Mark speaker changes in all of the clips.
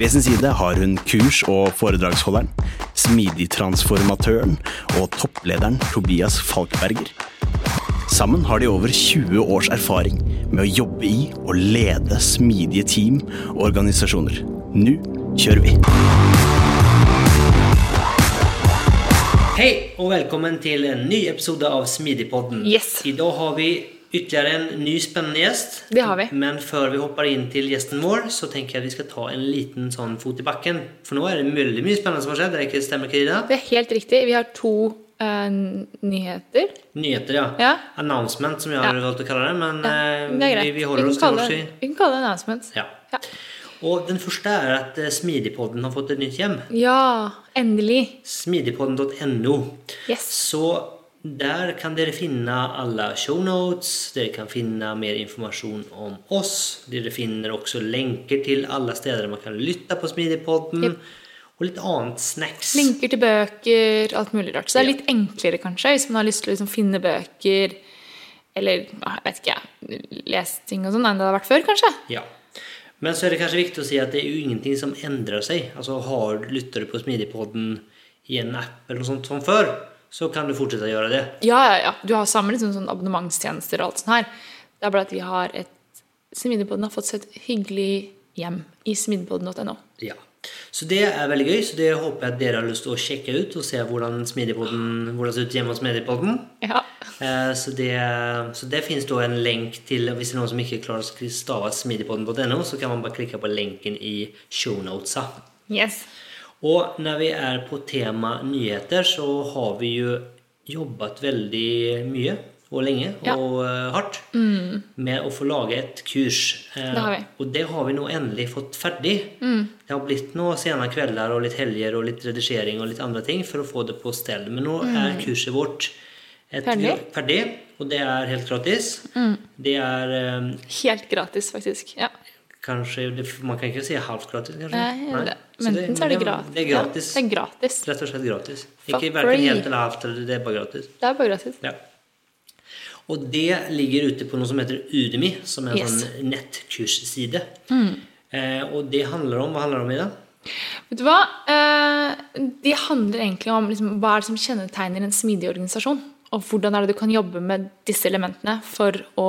Speaker 1: Ved sin side har hun kurs- og foredragsholderen, smidigtransformatøren og topplederen Tobias Falkberger. Sammen har de over 20 års erfaring med å jobbe i og lede smidige team og organisasjoner. Nå kjører vi!
Speaker 2: Hei og velkommen til en ny episode av Smidigpodden.
Speaker 3: Yes.
Speaker 2: dag har vi ytterligare en ny spennende gjest.
Speaker 3: Det har vi.
Speaker 2: Men før vi hopper inn til gjesten vår så tenker jeg vi skal ta en liten sånn fot i bakken. For nå er det veldig mye spennende som har skjedd. Det er stemmer, Karina?
Speaker 3: Det er helt riktig. Vi har to uh, nyheter.
Speaker 2: Nyheter, ja.
Speaker 3: Ja.
Speaker 2: Announcement, som jeg
Speaker 3: Ja.
Speaker 2: har valgt å kalle det. Men
Speaker 3: Ja,
Speaker 2: eh,
Speaker 3: det
Speaker 2: vi, vi holder
Speaker 3: vi
Speaker 2: oss til vårt syn.
Speaker 3: Vi kan kalle det announcement.
Speaker 2: Ja.
Speaker 3: Ja.
Speaker 2: Og den første er at eh, Smidigpodden har fått et nytt hjem.
Speaker 3: ja, endelig.
Speaker 2: Smidigpodden.no.
Speaker 3: Yes.
Speaker 2: Så der kan dere finne alle shownotes, dere kan finne mer informasjon om oss. Dere finner også lenker til alle steder man kan lytte på Smidigpodden.
Speaker 3: Yep.
Speaker 2: Og litt annet snacks.
Speaker 3: Linker til bøker, alt mulig rart. Så det er litt enklere, kanskje, hvis man har lyst til å liksom finne bøker eller jeg vet ikke, lese ting og sånn enn det har vært før, kanskje.
Speaker 2: Ja. Men så er det kanskje viktig å si at det er jo ingenting som endrer seg. Altså har lytter du på Smidigpodden i en app eller noe sånt som før, så kan du fortsette å gjøre det.
Speaker 3: Ja, ja, ja. Du har samme liksom, sånn abonnementstjenester og alt sånt her. Det er bare at vi har et Smidigpodden har fått seg et hyggelig hjem i smidigpodden.no.
Speaker 2: Ja. Så det er veldig gøy, så det håper jeg at dere har lyst til å sjekke ut og se hvordan Smidipodden hvordan det ser ut hjemme hos Smidipodden.
Speaker 3: Ja.
Speaker 2: Eh, Så det, så det finnes da en lenk til Hvis det er noen som ikke klarer å stave smidipodden.no, så kan man bare klikke på lenken i shownotesa.
Speaker 3: Yes.
Speaker 2: Og når vi er på tema nyheter, så har vi jo jobbet veldig mye og lenge
Speaker 3: Ja.
Speaker 2: og hardt hardt med å få lage et kurs. Eh,
Speaker 3: Det har vi.
Speaker 2: Og det har vi nå endelig fått ferdig. Det har blitt noen sene kvelder og litt helger og litt redigering og litt andre ting for å få det på stell. Men nå er kurset vårt et,
Speaker 3: Ferdig.
Speaker 2: ferdig, og det er helt gratis. Det er um,
Speaker 3: Helt gratis, faktisk. Ja.
Speaker 2: Kanskje det, Man kan ikke si halvt gratis, kanskje?
Speaker 3: Nei,
Speaker 2: Nei.
Speaker 3: Men enten så er det gratis.
Speaker 2: Det er gratis.
Speaker 3: Ja, det er gratis.
Speaker 2: Rett og slett gratis. Ikke verken helt eller halvt, det er bare gratis.
Speaker 3: Det er bare gratis.
Speaker 2: Ja. Og det ligger ute på noe som heter Udemy, som er en
Speaker 3: Yes.
Speaker 2: sånn nettkursside. Eh, og det handler om Hva handler det om i det?
Speaker 3: Vet du hva? Eh, det handler egentlig om liksom, hva er det som kjennetegner en smidig organisasjon. Og hvordan er det du kan jobbe med disse elementene for å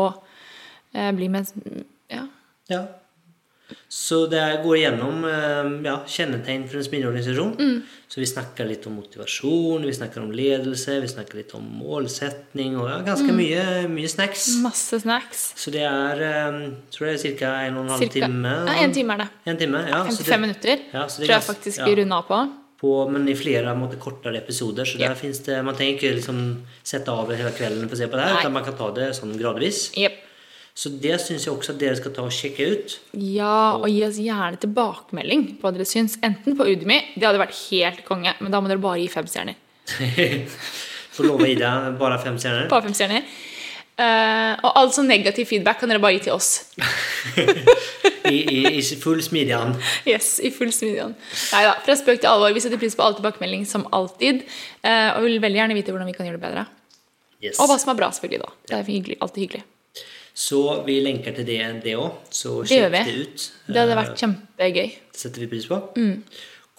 Speaker 3: eh, bli med ja.
Speaker 2: Ja. Så det går gjennom eh, ja, kjennetegn for en smidig.
Speaker 3: Mm.
Speaker 2: Så vi snakker litt om motivasjon, vi snakker om ledelse, vi snakker litt om målsetning og ja, ganske
Speaker 3: Mm.
Speaker 2: mye, mye snacks.
Speaker 3: Masse snacks.
Speaker 2: Så det er eh, tror jeg det er ca. en og en halv
Speaker 3: Cirka,
Speaker 2: time.
Speaker 3: ja, en time er det.
Speaker 2: En time, ja. så
Speaker 3: 55
Speaker 2: det-
Speaker 3: minutter.
Speaker 2: Ja, så det
Speaker 3: tror jeg
Speaker 2: faktisk
Speaker 3: faktisk
Speaker 2: ja.
Speaker 3: vi runder av på.
Speaker 2: på, men i flere måte, kortere episoder. Så
Speaker 3: yep.
Speaker 2: der finnes det, man trenger ikke liksom sette av hele kvelden for å se på det her, utan man kan ta det sånn gradvis.
Speaker 3: Jep.
Speaker 2: Så det syns jeg også at dere skal ta og sjekke ut.
Speaker 3: Ja, og gi oss gjerne tilbakemelding på hva dere syns. Enten på Udemy, det hadde vært helt konge, men da må dere bare gi fem stjerner.
Speaker 2: Får love Ida bare fem stjerner.
Speaker 3: Bare fem stjerner. Uh, og all sånn negativ feedback kan dere bare gi til oss.
Speaker 2: I, i, I full smidighet.
Speaker 3: Yes, i full smidighet. Nei da, fra spøk til alvor. Vi setter pris på all tilbakemelding som alltid. Uh, og vil veldig gjerne vite hvordan vi kan gjøre det bedre.
Speaker 2: Yes.
Speaker 3: Og hva som er bra, selvfølgelig. da. Det er hyggelig, alltid hyggelig.
Speaker 2: Så vi lenker til det, det òg. Så sjekk
Speaker 3: det,
Speaker 2: det ut.
Speaker 3: Det hadde
Speaker 2: Eh,
Speaker 3: vært kjempegøy.
Speaker 2: Det setter vi pris på.
Speaker 3: Mm.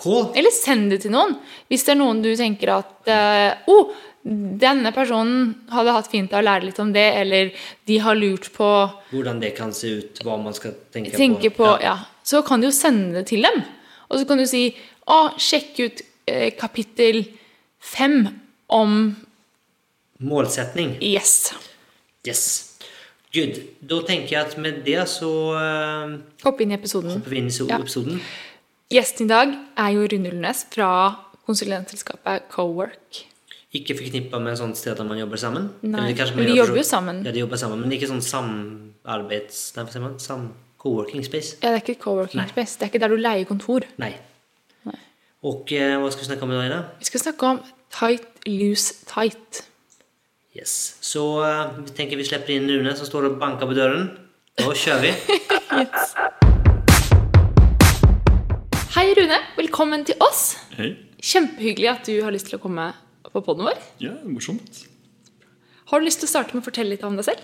Speaker 2: Cool.
Speaker 3: Eller send det til noen. Hvis det er noen du tenker at uh, oh, denne personen hadde hatt fint av å lære litt om det, eller de har lurt på
Speaker 2: Hvordan det kan se ut, hva man skal tenke,
Speaker 3: tenke på,
Speaker 2: Ja.
Speaker 3: ja. Så kan du jo sende det til dem. Og så kan du si å, sjekk ut uh, kapittel fem om
Speaker 2: Målsetning.
Speaker 3: Yes.
Speaker 2: Yes. Good. Da tenker jeg at med det så uh,
Speaker 3: Hoppe inn i episoden.
Speaker 2: hopper vi inn i
Speaker 3: Ja.
Speaker 2: episoden.
Speaker 3: Gjesten i dag er jo Rune Ullnes fra konsulentselskapet Cowork.
Speaker 2: Ikke forknippa med sånt sted der man jobber sammen?
Speaker 3: Nei,
Speaker 2: man
Speaker 3: de jobber jo sammen.
Speaker 2: Ja, de jobber sammen, men ikke sånn samarbeids... Nei, hva sier man? Sam co-working space?
Speaker 3: Ja, det er ikke coworking
Speaker 2: Nei.
Speaker 3: space. Det er ikke der du leier kontor.
Speaker 2: Nei.
Speaker 3: Nei.
Speaker 2: Og uh, hva skal vi snakke om i dag, da?
Speaker 3: Vi skal snakke om tight, loose, tight.
Speaker 2: Yes. Så uh, vi tenker vi slipper inn Rune som står og banker på døren. Da kjører vi.
Speaker 3: Hei, Rune. Velkommen til oss.
Speaker 4: Hei.
Speaker 3: Kjempehyggelig at du har lyst til å komme på poden vår.
Speaker 4: Ja, morsomt.
Speaker 3: Har du lyst til å starte med å fortelle litt om deg selv?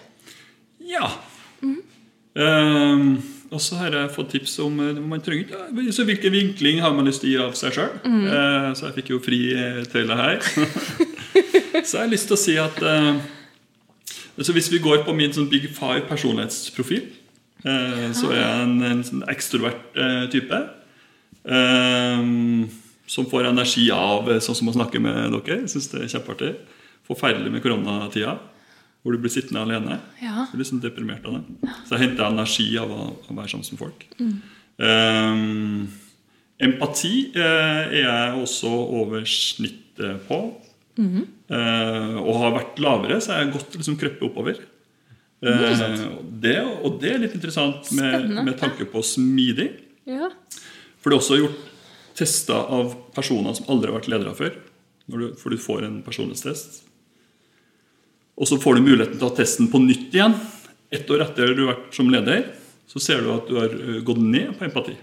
Speaker 4: Ja. Ehm, og så har jeg fått tips om eh, man trenger ikke ja, så hvilken vinkling har man lyst til å gi av seg sjøl. så jeg fikk jo fri eh, tøyle her. så jeg har lyst til å si at eh, Hvis vi går på min sånn Big Five personlighetsprofil, eh, så er jeg en, en sånn ekstrovert eh, type. Ehm, som får energi av eh, sånn som å snakke med dere. Jeg syns det er kjempeartig. Forferdelig med koronatida, hvor du blir sittende alene.
Speaker 3: Ja.
Speaker 4: Jeg blir liksom deprimert av det. Så jeg henter energi av å, å være sammen med folk. Empati eh, er jeg også over snittet på. Eh, og har vært lavere, så har jeg gått godt liksom krøpet oppover. Eh, og det, og det er litt interessant med, med tanke på smidig.
Speaker 3: Ja.
Speaker 4: For det er også gjort tester av personer som aldri har vært ledere før. Når du, for du får en personlighetstest. Og så får du muligheten til å ha testen på nytt igjen. Ett år etter du har vært som leder, så ser du at du har gått ned på empati.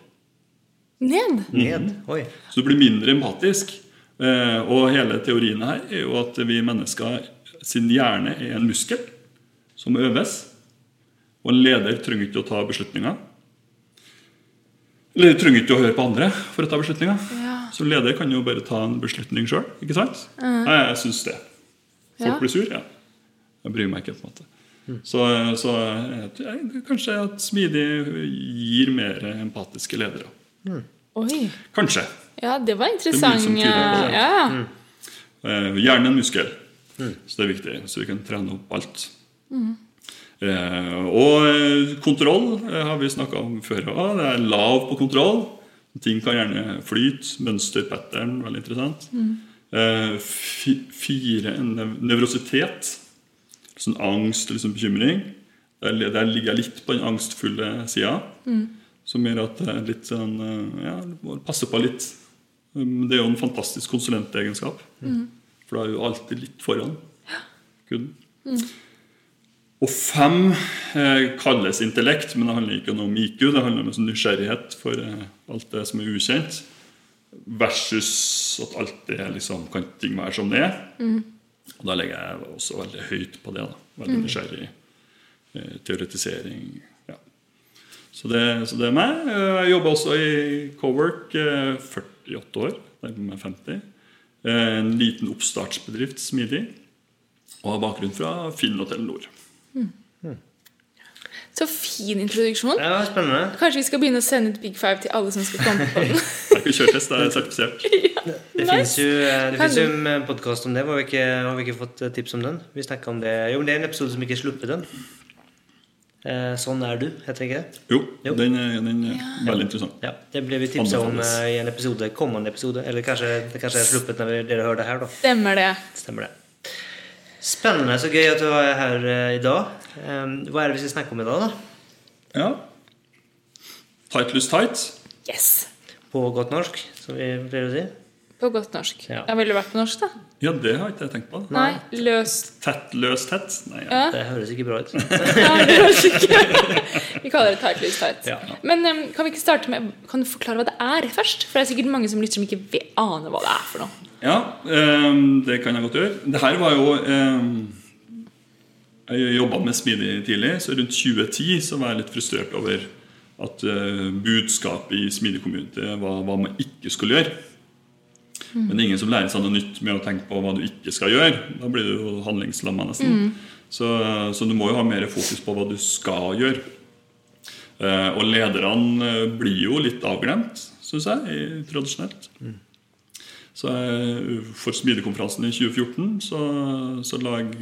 Speaker 3: Ned.
Speaker 2: Ned. Oi.
Speaker 4: Så du blir mindre empatisk. Eh, og hele teorien her er jo at vi mennesker sin hjerne er en muskel som øves. Og en leder trenger ikke å ta beslutninger. Eller trenger ikke å høre på andre for å ta beslutninger.
Speaker 3: Ja.
Speaker 4: Så leder kan jo bare ta en beslutning sjøl. Ikke sant? Nei, jeg syns det. Folk
Speaker 3: Ja.
Speaker 4: blir sur, ja. Jeg bryr meg ikke. på en måte Så, så jeg, kanskje at smidig gir mer empatiske ledere.
Speaker 3: Oi.
Speaker 4: Kanskje.
Speaker 3: Ja, det var
Speaker 4: Det er
Speaker 3: interessant.
Speaker 4: mye som tyder på det.
Speaker 3: Ja.
Speaker 4: mm. Hjernen er en muskel, så det er viktig. Så vi kan trene opp alt. Eh, og eh, kontroll eh, har vi snakka om før. Det er lav på kontroll. Ting kan gjerne flyte. Mønster, pattern, veldig interessant. Eh, fire nev nevrositet. Sånn angst eller sånn bekymring. Der, der ligger jeg litt på den angstfulle sida. Som gjør at det er litt sånn eh, Ja, passer på litt. Det er jo en fantastisk konsulentegenskap. For da er du alltid litt foran kunden. Og fem eh, kalles intellekt, men det handler ikke om IQ. Det handler om en sånn nysgjerrighet for eh, alt det som er ukjent. Versus at alt det liksom, kan ting være som det er. Og da legger jeg også veldig høyt på det. da. Veldig nysgjerrig. Eh, teoretisering. Ja. Så det, så det er meg. Eh, Jeg jobber også i Cowork eh, 48 år. Nærmer meg 50. Eh, En liten oppstartsbedrift, smidig. Og har bakgrunn fra Finn og Telenor.
Speaker 3: Så fin introduksjon.
Speaker 2: Ja, spennende.
Speaker 3: Kanskje vi skal begynne å sende ut Big Five til alle som skal komme på den.
Speaker 4: det har ikke kjørtest, det er sertifisert.
Speaker 2: Det
Speaker 3: Nice.
Speaker 2: fins jo, eh, det finnes jo en podkast om det. Har vi, ikke, har vi ikke fått eh, tips om den? Vi om det Jo, men det er en episode som ikke er sluppet den. Eh, sånn er du, heter ikke det?
Speaker 4: Jo,
Speaker 2: Jo.
Speaker 4: den er, den er veldig interessant.
Speaker 2: Ja, Det ble vi tipsa om eh, i en episode, kommende episode. Eller kanskje det kanskje er sluppet når dere hører det her, da.
Speaker 3: Stemmer det.
Speaker 2: Stemmer det. Spennende. Så gøy at du er her eh, i dag. Hva er det vi skal snakke om i dag, da?
Speaker 4: Ja. Tight loose tight.
Speaker 3: Yes.
Speaker 2: På godt norsk, som vi pleier å si.
Speaker 3: På godt norsk.
Speaker 2: Ja.
Speaker 3: Jeg Ville vært på norsk, da?
Speaker 4: Ja, det har ikke jeg tenkt på.
Speaker 3: Nei. Løst.
Speaker 4: Tett, løs, tett. Nei,
Speaker 3: Ja.
Speaker 2: Det høres ikke bra ut.
Speaker 3: Ja, det høres ikke Vi kaller det tight, loose, tight.
Speaker 2: Ja.
Speaker 3: Men um, kan vi ikke starte med Kan du forklare hva det er først? For det er sikkert mange som lytter som ikke vet, aner hva det er for noe.
Speaker 4: Ja, um, det kan jeg godt gjøre. Det her var jo um, Jeg jobba med Smidig tidlig, så rundt 2010 så var jeg litt frustrert over at uh, budskapet i Smidig kommune var hva man ikke skulle gjøre. Men det er ingen som lærer seg noe nytt med å tenke på hva du ikke skal gjøre. Da blir du jo handlingslamma nesten. Så, så du må jo ha mer fokus på hva du skal gjøre. Eh, og lederne eh, blir jo litt avglemt, syns jeg, i, tradisjonelt. Så For Smidekonferansen i 2014 så, så laga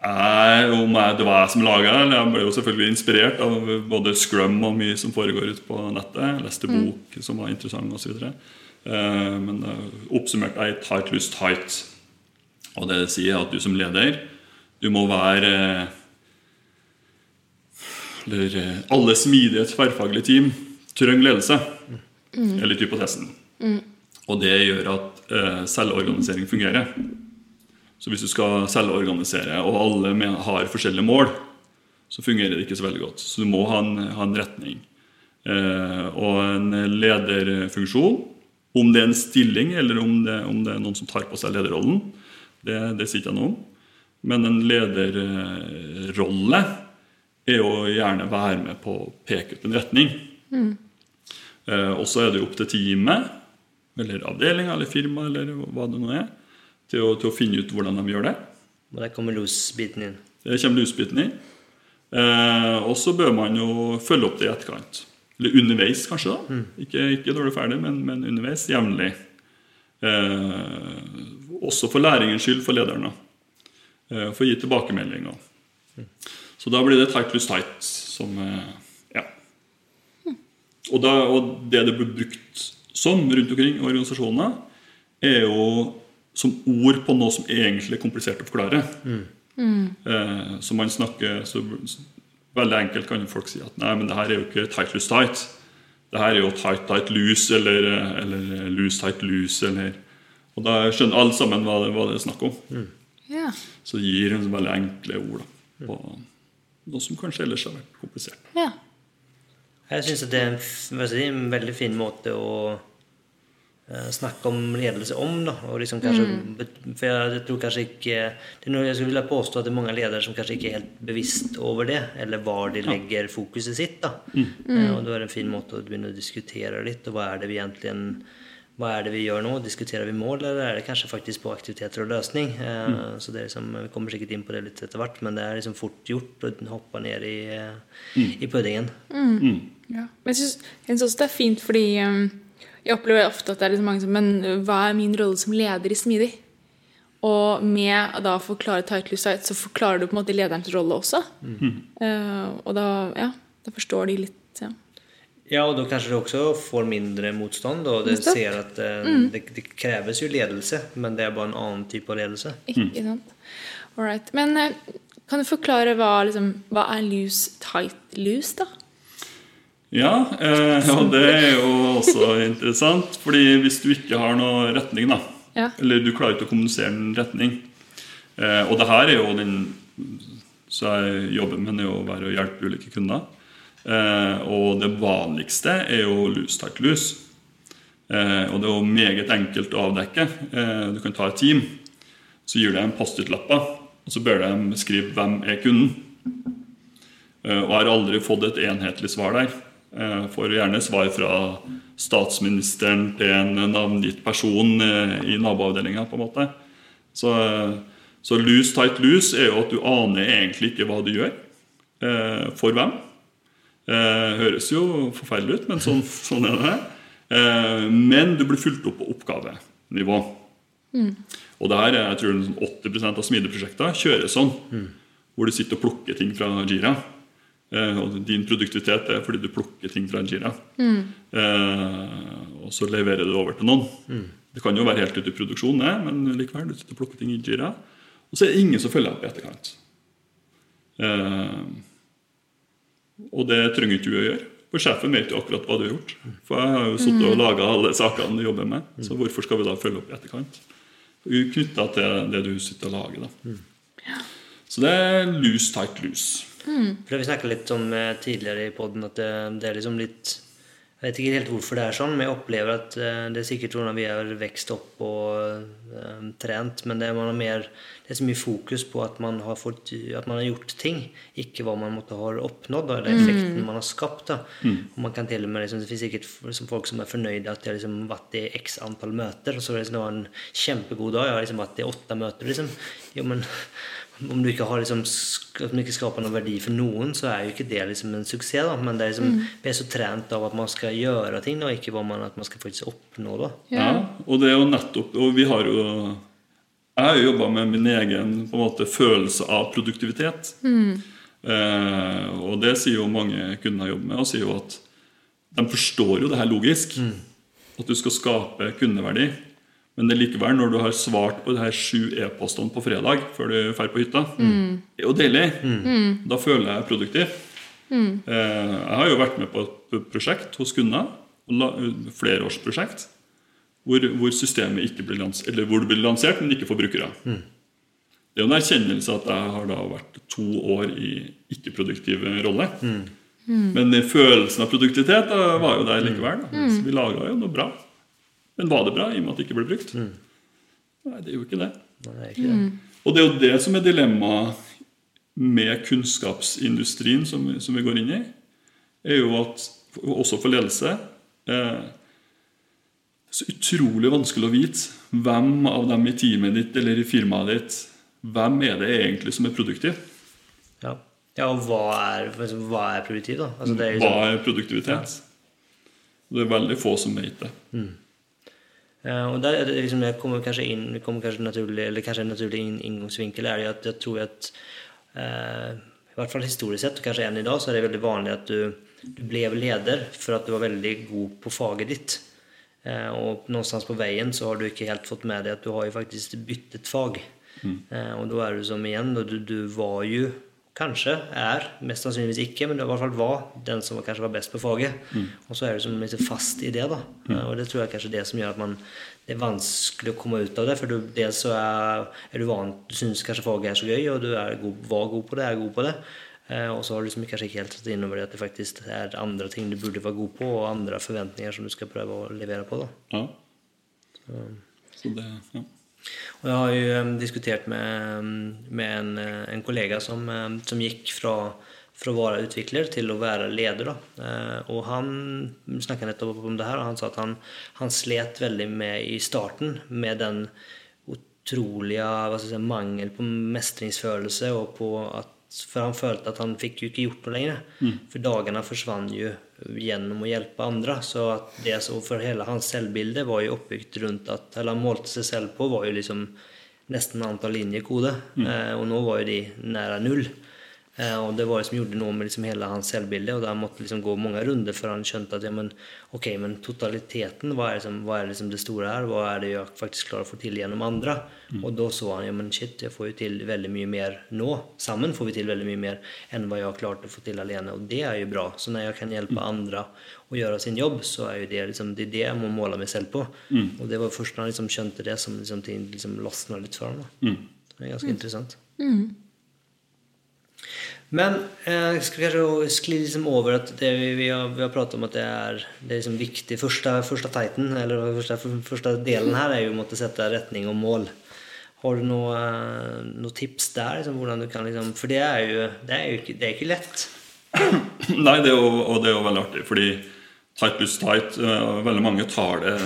Speaker 4: jeg, om jeg, det var jeg som laga det. Jeg ble jo selvfølgelig inspirert av både Scrum og mye som foregår ute på nettet. Jeg leste bok som var interessant osv. Eh, men eh, oppsummert er tight, loose, tight. Og det sier at du som leder, du må være Eller eh, alle smidige tverrfaglige team trenger ledelse. Mm. Eller hypotesen. Og det gjør at eh, selvorganisering fungerer. Så hvis du skal selvorganisere, og alle har forskjellige mål, så fungerer det ikke så veldig godt. Så du må ha en, ha en retning. Eh, og en lederfunksjon, om det er en stilling eller om det, om det er noen som tar på seg lederrollen, det, det sier ikke jeg noe om. Men en lederrolle er jo gjerne være med på å peke ut en retning. Eh, og så er det jo opp til teamet, eller avdelinga eller firmaet eller hva det nå er, til å, til å finne ut hvordan de gjør det.
Speaker 2: Og der kommer los-biten inn.
Speaker 4: Det kommer lusbiten inn. Eh, og så bør man jo følge opp det i etterkant. Eller underveis, kanskje. da Ikke, ikke når du er ferdig, men, men underveis. Jevnlig. Eh, også for læringens skyld for lederne. Eh, for å gi tilbakemeldinger. Så da blir det tight plus tight som eh, Ja. Og, da, og det det blir brukt som rundt omkring i organisasjonene, er jo som ord på noe som egentlig er komplisert å forklare. Eh, så man snakker så Veldig enkelt kan folk si at nei, men det her er jo ikke tight loose tight. Det her er jo tight tight loose eller, eller loose tight loose eller Og da skjønner alle sammen hva det, hva det er snakk om.
Speaker 3: Ja.
Speaker 4: Så det gir en veldig enkle ord da, på noe som kanskje ellers har vært komplisert.
Speaker 3: Yeah.
Speaker 2: Jeg syns det er en, si, en veldig fin måte å snakke om ledelse om. Da. Og liksom kanskje, For jeg, tror kanskje ikke det er noe Jeg skulle ville påstå at det er mange ledere som kanskje ikke er helt bevisst over det, eller hvor de legger fokuset sitt. Da. Eh, og da er det en fin måte å begynne å diskutere litt. Og hva er det vi egentlig hva er det vi gjør nå? Diskuterer vi mål, eller er det kanskje faktisk på aktiviteter og løsning? Eh, Så det er liksom, Vi kommer sikkert inn på det litt etter hvert, men det er liksom fort gjort å hoppe ned i, eh, i puddingen.
Speaker 3: Ja. Men jeg syns også det er fint, fordi um, jeg opplever ofte at det er liksom mange som Men hva er min rolle som leder i Smidig? Og med å da forklare tight loose tight, så forklarer du på en måte lederens rolle også. Eh, og da, ja, da forstår de litt. Ja.
Speaker 2: Ja, og da kanskje du også får mindre motstand. Og du ser at eh, det, det kreves jo ledelse, men det er bare en annen type av ledelse.
Speaker 3: Ikke sant? All right. Men uh, kan du forklare hva, liksom, hva er loose tight loose, da?
Speaker 4: Ja, eh, og det er jo også interessant. fordi hvis du ikke har noe retning, da,
Speaker 3: Ja.
Speaker 4: eller du klarer ikke å kommunisere en retning eh, Og det her er jo den Så jeg jobber med, jo å være og hjelpe ulike kunder. Eh, og det vanligste er jo lus takk lus. Eh, og det er jo meget enkelt å avdekke. Eh, du kan ta et team, så gir du dem Post-It-lapper, og så ber de skrive hvem er kunden. og Og har aldri fått et enhetlig svar der. Eh, Får gjerne svar fra statsministeren til en navngitt person eh, i naboavdelinga. på en måte. Så, så loose tight loose er jo at du aner egentlig ikke hva du gjør. Eh, For hvem. Eh, Høres jo forferdelig ut, men sånn, sånn er det. Eh, Men du blir fulgt opp på oppgavenivå. Og det her er jeg tror sånn 80% av smideprosjekter kjøres sånn. Hvor du sitter og plukker ting fra Jira. Eh, og din produktivitet er fordi du plukker ting fra en Jira. Eh, og så leverer du det over til noen. Det kan jo være helt ute i produksjon, men likevel, du sitter og plukker ting i Jira. Og så er det ingen som følger opp i etterkant. Eh, og det trenger ikke du å gjøre. For sjefen vet jo akkurat hva du har gjort. For jeg har jo sittet og laga alle sakene du jobber med. Så hvorfor skal vi da følge opp i etterkant? Knytta til det du sitter og lager. da. Så det er loose, tight, loose.
Speaker 2: For det vi snakket litt om eh, tidligere i podden, at det, det er liksom litt Jeg vet ikke helt hvorfor det er sånn, men jeg opplever at eh, det er sikkert hvordan vi har vokst opp og um, trent, men det er, man har mer, det er så mye fokus på at man, har fått, at man har gjort ting, ikke hva man måtte ha oppnådd, da, eller effekten man har skapt. Da. Og man kan til og med, liksom, Det finnes sikkert liksom, folk som er fornøyde at de har liksom, vært i x antall møter, og så er det liksom, en kjempegod dag. Jeg har liksom vært i åtte møter. Liksom. Jo, men om du ikke har liksom, om du ikke skaper noen verdi for noen, så er jo ikke det liksom en suksess. da. Men det er liksom, vi er så trent av at man skal gjøre ting, og ikke hva man, at man skal faktisk oppnå. da.
Speaker 4: Ja, og det er jo nettopp Og vi har jo Jeg har jo jobba med min egen på en måte, følelse av produktivitet. Eh, og det sier jo mange kunder jeg jobber med, og sier jo at de forstår jo det her logisk. At du skal skape kundeverdi. Men det er likevel, når du har svart på de her sju e-postene på fredag før du drar på hytta, det er jo deilig. Da føler jeg meg produktiv. Eh, jeg har jo vært med på et prosjekt hos kunder, flerårsprosjekt, hvor, hvor systemet ikke blir lansert, eller hvor det blir lansert, men ikke for brukere. Det er jo en erkjennelse at jeg har da vært to år i ikke-produktiv rolle. Men følelsen av produktivitet da, var jo der likevel. Da. Så vi laga jo noe bra. Men var det bra i og med at det ikke ble brukt? Nei, det er jo ikke det.
Speaker 2: Nei, det er ikke det.
Speaker 4: Og det er jo det som er dilemmaet med kunnskapsindustrien som, vi- som vi går inn i, er jo at også for ledelse eh, så utrolig vanskelig å vite hvem av dem i teamet ditt eller i firmaet ditt Hvem er det egentlig som er produktiv?
Speaker 2: Ja. ja, og hva er, hva er produktiv, da? Altså, det er liksom...
Speaker 4: Hva
Speaker 2: sånn,
Speaker 4: er produktivitet? Det er veldig få som vet det.
Speaker 2: Eh, og der er det liksom, kommer kanskje inn, vi kommer kanskje naturlig, eller kanskje en naturlig inn, inngangsvinkel er jo at jeg tror at uh, i hvert fall historisk sett, og kanskje enn i dag, så er det veldig vanlig at du, du ble leder for at du var veldig god på faget ditt. Eh, og någonstans på veien så har du ikke helt fått med deg at du har jo faktisk byttet fag. Mm. og da er du som igjen, du, du var jo Kanskje er, mest sannsynligvis ikke, men du i hvert fall var den som kanskje var best på faget. Og så er du som litt fast i det. da. Mm. Og det tror jeg kanskje er det som gjør at man, det er vanskelig å komme ut av det. For du, dels så er, er du vant, du syns kanskje faget er så gøy, og du er god, var god på det, er god på det. Eh, og så har du liksom kanskje ikke helt tatt inn over det at det faktisk er andre ting du burde være god på, og andre forventninger som du skal prøve å levere på.
Speaker 4: Ja. Så det, ja.
Speaker 2: Og jeg har jo um, diskutert med, med en, eh, en kollega som, em, som gikk fra, fra å være utvikler til å være leder. Da. Eh, og han snakket nettopp om det her, og han sa at han, han slet veldig med i starten med den utrolige si, mangel på mestringsfølelse og på at for han følte at han fikk jo ikke gjort noe lenger. For dagene forsvant jo gjennom å hjelpe andre. Så at det så for hele hans selvbilde var jo oppbygd rundt at Eller han målte seg selv på, var jo liksom nesten antall linjer kode. Eh, og nå var jo de nære null. Eh, og det var det som gjorde noe med liksom hele hans selvbilde. Og da måtte liksom gå mange runder før han skjønte at ja, men, ok, men totaliteten, hva er, liksom, hva er liksom det store her? Hva er det jeg faktisk klarer å få til gjennom andre? Og da så han ja, men shit, jeg får jo til veldig mye mer nå. Sammen får vi til veldig mye mer enn hva jeg har klart å få til alene. Og det er jo bra. Så når jeg kan hjelpe andre å gjøre sin jobb, så er jo det liksom, det er det jeg må måle meg selv på. Og det var først når han liksom skjønte det, som liksom, ting liksom losna litt for ham. da. Det er ganske interessant. Men eh, jeg skal kanskje skli liksom over at det vi, vi, har, har pratet om at det er, det liksom viktig første, første teiten, eller første, første delen her er jo å måtte sette retning og mål. Har du noe, eh, noe tips der? Liksom, hvordan du kan liksom, for det er jo, det er jo ikke, det er ikke lett.
Speaker 4: Nei, det jo, og det er jo veldig artig, fordi tight pluss tight eh, Veldig mange tar det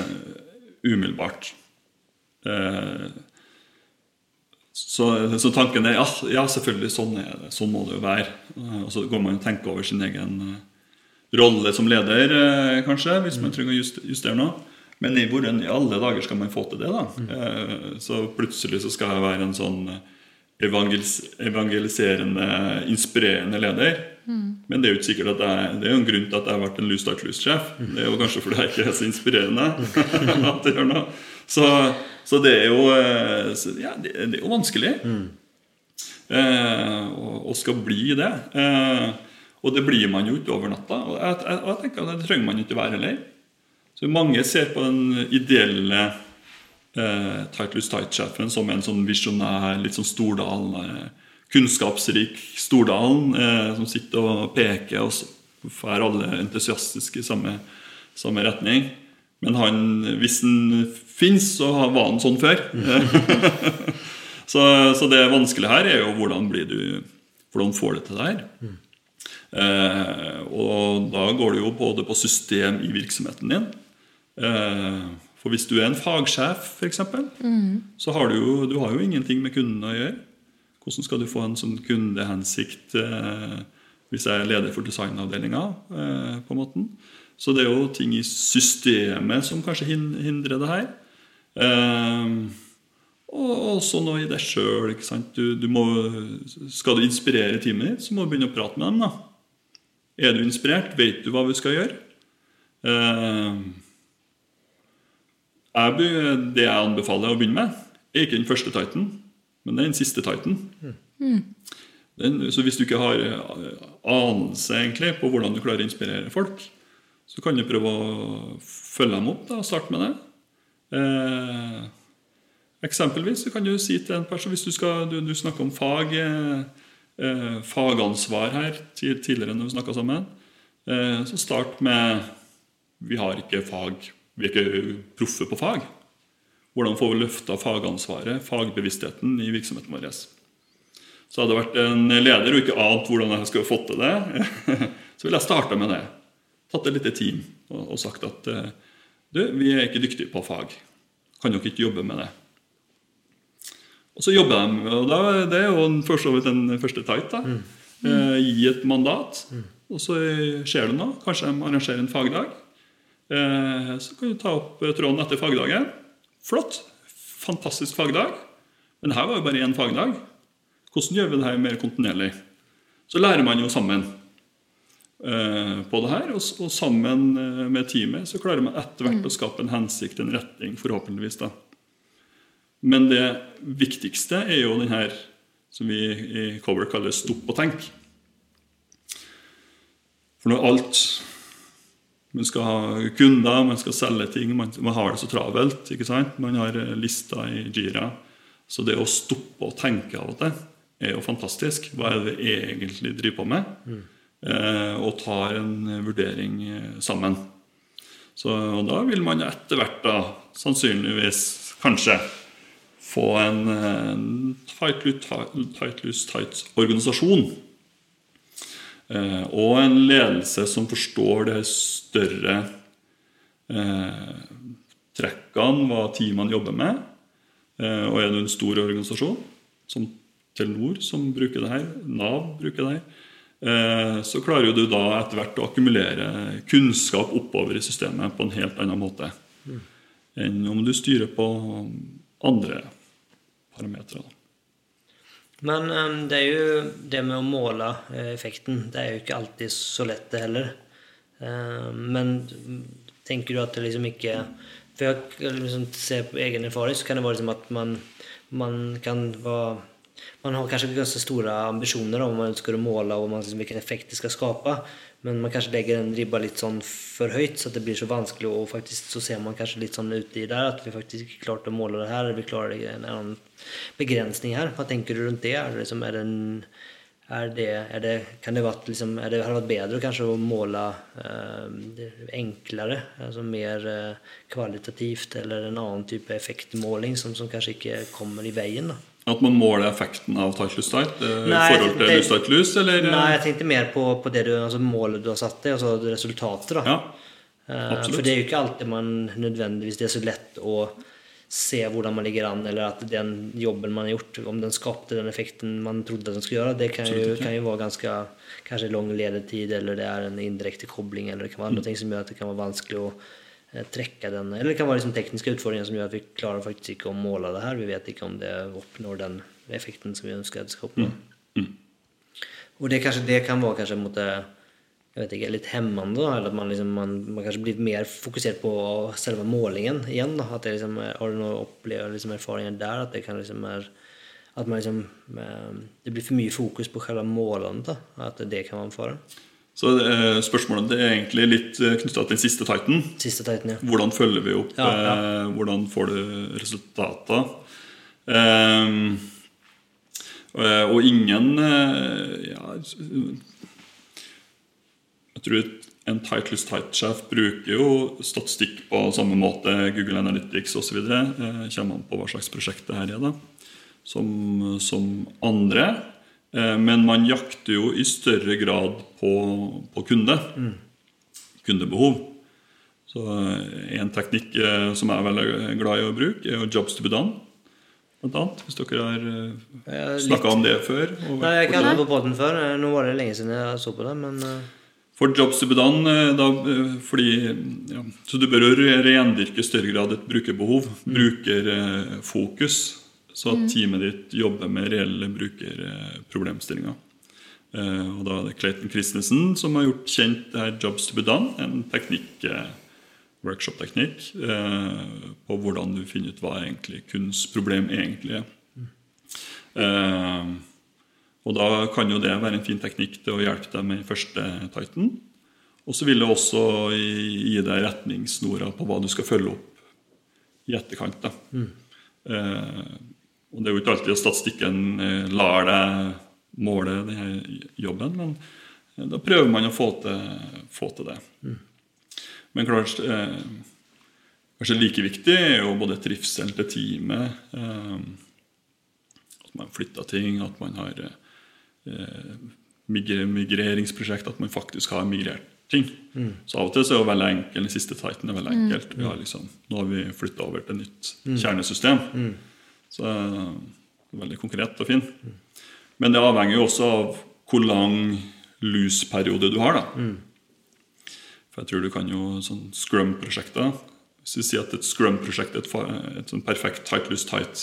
Speaker 4: umiddelbart. Eh, Så, så tanken er ja, ja, selvfølgelig, sånn er det. Sånn må det jo være. Eh, Og så går man og tenker over sin egen eh, rolle som leder, eh, kanskje, hvis man trenger å justere noe. Men i hvordan i alle dager skal man få til det, da? Eh, Så plutselig så skal jeg være en sånn evangelis evangeliserende, inspirerende leder. Men det er jo ikke sikkert at jeg, det er jo en grunn til at jeg har vært en Lose Start Loose-sjef. Det er jo kanskje fordi jeg ikke er så inspirerende. at jeg gjør noe. Så, så det er jo eh, ja, det, det er jo vanskelig. Eh, og, og skal bli det. Eh, og det blir man jo ikke over natta. Og jeg, jeg, jeg tenker at det trenger man ikke være heller. Så mange ser på den ideelle eh, Tight Tight-sjefen som en sånn visjonær, litt sånn Stordalen, eh, kunnskapsrik Stordalen eh, som sitter og peker, og får alle entusiastiske i samme, samme retning. Men han, hvis han fins, så var han sånn før. så, så det vanskelige her er jo hvordan blir du Hvordan får du det til det her? Eh, og da går det jo både på system i virksomheten din. Eh, For hvis du er en fagsjef, f.eks., så har du, jo, du har jo ingenting med kunden å gjøre. Hvordan skal du få en sånn kundehensikt eh, hvis jeg er leder for designavdelinga? Eh, på en måte. Så det er jo ting i systemet som kanskje hindrer det her. Eh, og også noe i deg sjøl. Du, du skal du inspirere teamet ditt, så må du begynne å prate med dem. da. Er du inspirert? Vet du hva vi skal gjøre? Eh, jeg, det jeg anbefaler å begynne med, er ikke den første tighten, men den siste tighten. Den, så hvis du ikke har eh, anelse egentlig på hvordan du klarer å inspirere folk, så kan du prøve å følge dem opp da, starte med det. Eh, eksempelvis så kan du si til en person Hvis du, skal, du, du snakker om fag eh, eh, fagansvar her tidligere når vi snakka sammen, eh, så start med Vi har ikke fag, vi er ikke proffe på fag. Hvordan får vi løfta fagansvaret, fagbevisstheten, i virksomheten vår? Så hadde jeg vært en leder og ikke ant hvordan jeg skulle fått til det, så ville jeg starta med det. Tatt et lite team og, og sagt at eh, du, vi er ikke dyktige på fag. Kan dere ikke jobbe med det? Og så jobber de, og da, det er jo for så vidt den første tight. da. Eh, gi et mandat, og så skjer det noe. Kanskje de arrangerer en fagdag. Eh, så kan du ta opp tråden etter fagdagen. Flott. Fantastisk fagdag. Men her var jo bare én fagdag. Hvordan gjør vi det her mer kontinuerlig? Så lærer man jo sammen på det her. Og, og sammen eh, med teamet så klarer man etter hvert å skape en hensikt, en retning, forhåpentligvis. da. Men det viktigste er jo den her som vi i Cover kaller 'stopp og tenk'. For når alt Man skal ha kunder, man skal selge ting, man, man har det så travelt. ikke sant? Man har lister lista i Jira. Så det å stoppe og tenke av og til er jo fantastisk. Hva er det vi egentlig driver på med? Eh, og tar en vurdering eh, sammen. Så og da vil man etter hvert da sannsynligvis kanskje få en, en tight, loose, tight, tight, loose, tight organisasjon. Eh, og en ledelse som forstår de større eh, trekkene, hva teamene jobber med. Eh, og er du en stor organisasjon, som Telenor, som bruker det her, Nav bruker det her, så klarer du da etter hvert å akkumulere kunnskap oppover i systemet på en helt annen måte enn om du styrer på andre parametere.
Speaker 2: Men eh, det er jo det med å måle eh, effekten. Det er jo ikke alltid så lett, det heller. Eh, Men tenker du at det liksom ikke For jeg liksom ser på egen erfaring, så kan det være liksom at man, man kan være man har kanskje ganske store ambisjoner om man ønsker å måle og hvilken effekt det skal skape, men man kanskje legger en ribba litt sånn for høyt, så det blir så vanskelig, og faktisk så ser man kanskje litt sånn uti der at vi faktisk ikke klarte å måle det her, eller vi klarer en annen begrensning her. Hva tenker du rundt det? Er det, liksom, er det, er det, er det kan det vært liksom, er det, har det vært bedre kanskje å måle eh, enklere, altså mer eh, kvalitativt, eller en annen type effektmåling som, som kanskje ikke kommer i veien? da?
Speaker 4: At man måler effekten av tight loose tight eh, i forhold til
Speaker 2: det-
Speaker 4: loose tight loose, eller?
Speaker 2: Nei, jeg tenkte mer på, på det du, altså målet du har satt deg, altså resultatet. da.
Speaker 4: Ja,
Speaker 2: Eh. For det er jo ikke alltid man nødvendigvis det er så lett å se hvordan man ligger an, eller at den jobben man har gjort, om den skapte den effekten man trodde den skulle gjøre, det kan jo, kan jo være ganske kanskje lang ledetid, eller det er en indirekte kobling, eller det kan være
Speaker 4: Mm.
Speaker 2: ting som gjør at det kan være vanskelig å eh, trekke den, eller det kan være liksom tekniske utfordringer som gjør at vi klarer faktisk ikke å måle det her, vi vet ikke om det oppnår den effekten som vi ønsker at det skal oppnå.
Speaker 4: Mm.
Speaker 2: Og det, kanskje, det kan være kanskje mot det jeg vet ikke, litt hemmende, eller at man, liksom, man, man kanskje blir mer fokusert på selve målingen igjen. Da. At det liksom, er- har du noen opplever, liksom, erfaringer der? At det kan liksom er at man liksom, eh, det blir for mye fokus på selve målene. Da. At det kan være en fare.
Speaker 4: Så eh, spørsmålet det er egentlig litt knytta til den siste tighten.
Speaker 2: Siste tighten, ja.
Speaker 4: Hvordan følger vi opp?
Speaker 2: Ja, ja.
Speaker 4: Eh, hvordan får du resultater? Ehm, eh, og ingen eh, ja, Jeg tror en tight loose tight-sjef bruker jo statistikk på samme måte, Google Analytics osv. Eh, kommer an på hva slags prosjekt det her er, da, som, som andre. Eh, men man jakter jo i større grad på, på kunde. Kundebehov. Så eh, En teknikk eh, som jeg er veldig glad i å bruke, er jo jobs to be done. Blant annet, hvis dere har snakka om det før. og
Speaker 2: Nei, jeg
Speaker 4: har
Speaker 2: ikke
Speaker 4: hatt
Speaker 2: på båten før. Nå var det lenge siden jeg så på det, men
Speaker 4: For jobs to be done, da, fordi, ja, så du bør jo rendyrke i større grad et brukerbehov, brukerfokus, så at teamet ditt jobber med reelle brukerproblemstillinger. Eh, Og da er det Clayton Christensen som har gjort kjent det her jobs to be done, en teknikk, eh, workshop-teknikk eh, på hvordan du finner ut hva egentlig kundens problem egentlig er. Mm. og da kan jo det være en fin teknikk til å hjelpe deg med første tighten. Og så vil det også gi deg retningssnora på hva du skal følge opp i etterkant. Da. Eh, og det er jo ikke alltid at statistikken eh, lar deg måle denne jobben, men eh, da prøver man å få til, få til det. Men klart eh, Kanskje like viktig er jo både trivselen til teamet, eh, at man flytter ting, at man har eh, migreringsprosjekt, at man faktisk har migrert ting. Så av og til så er det jo veldig enkelt, den siste tighten er veldig enkelt. Vi har liksom, nå har vi flytta over til nytt kjernesystem. Så eh, det er veldig konkret og fin. Men det avhenger jo også av hvor lang lus-periode du har. da. For jeg tror du kan jo sånn Scrum-prosjekter Hvis vi sier at et Scrum-prosjekt er et, et sånn perfekt tight loose tight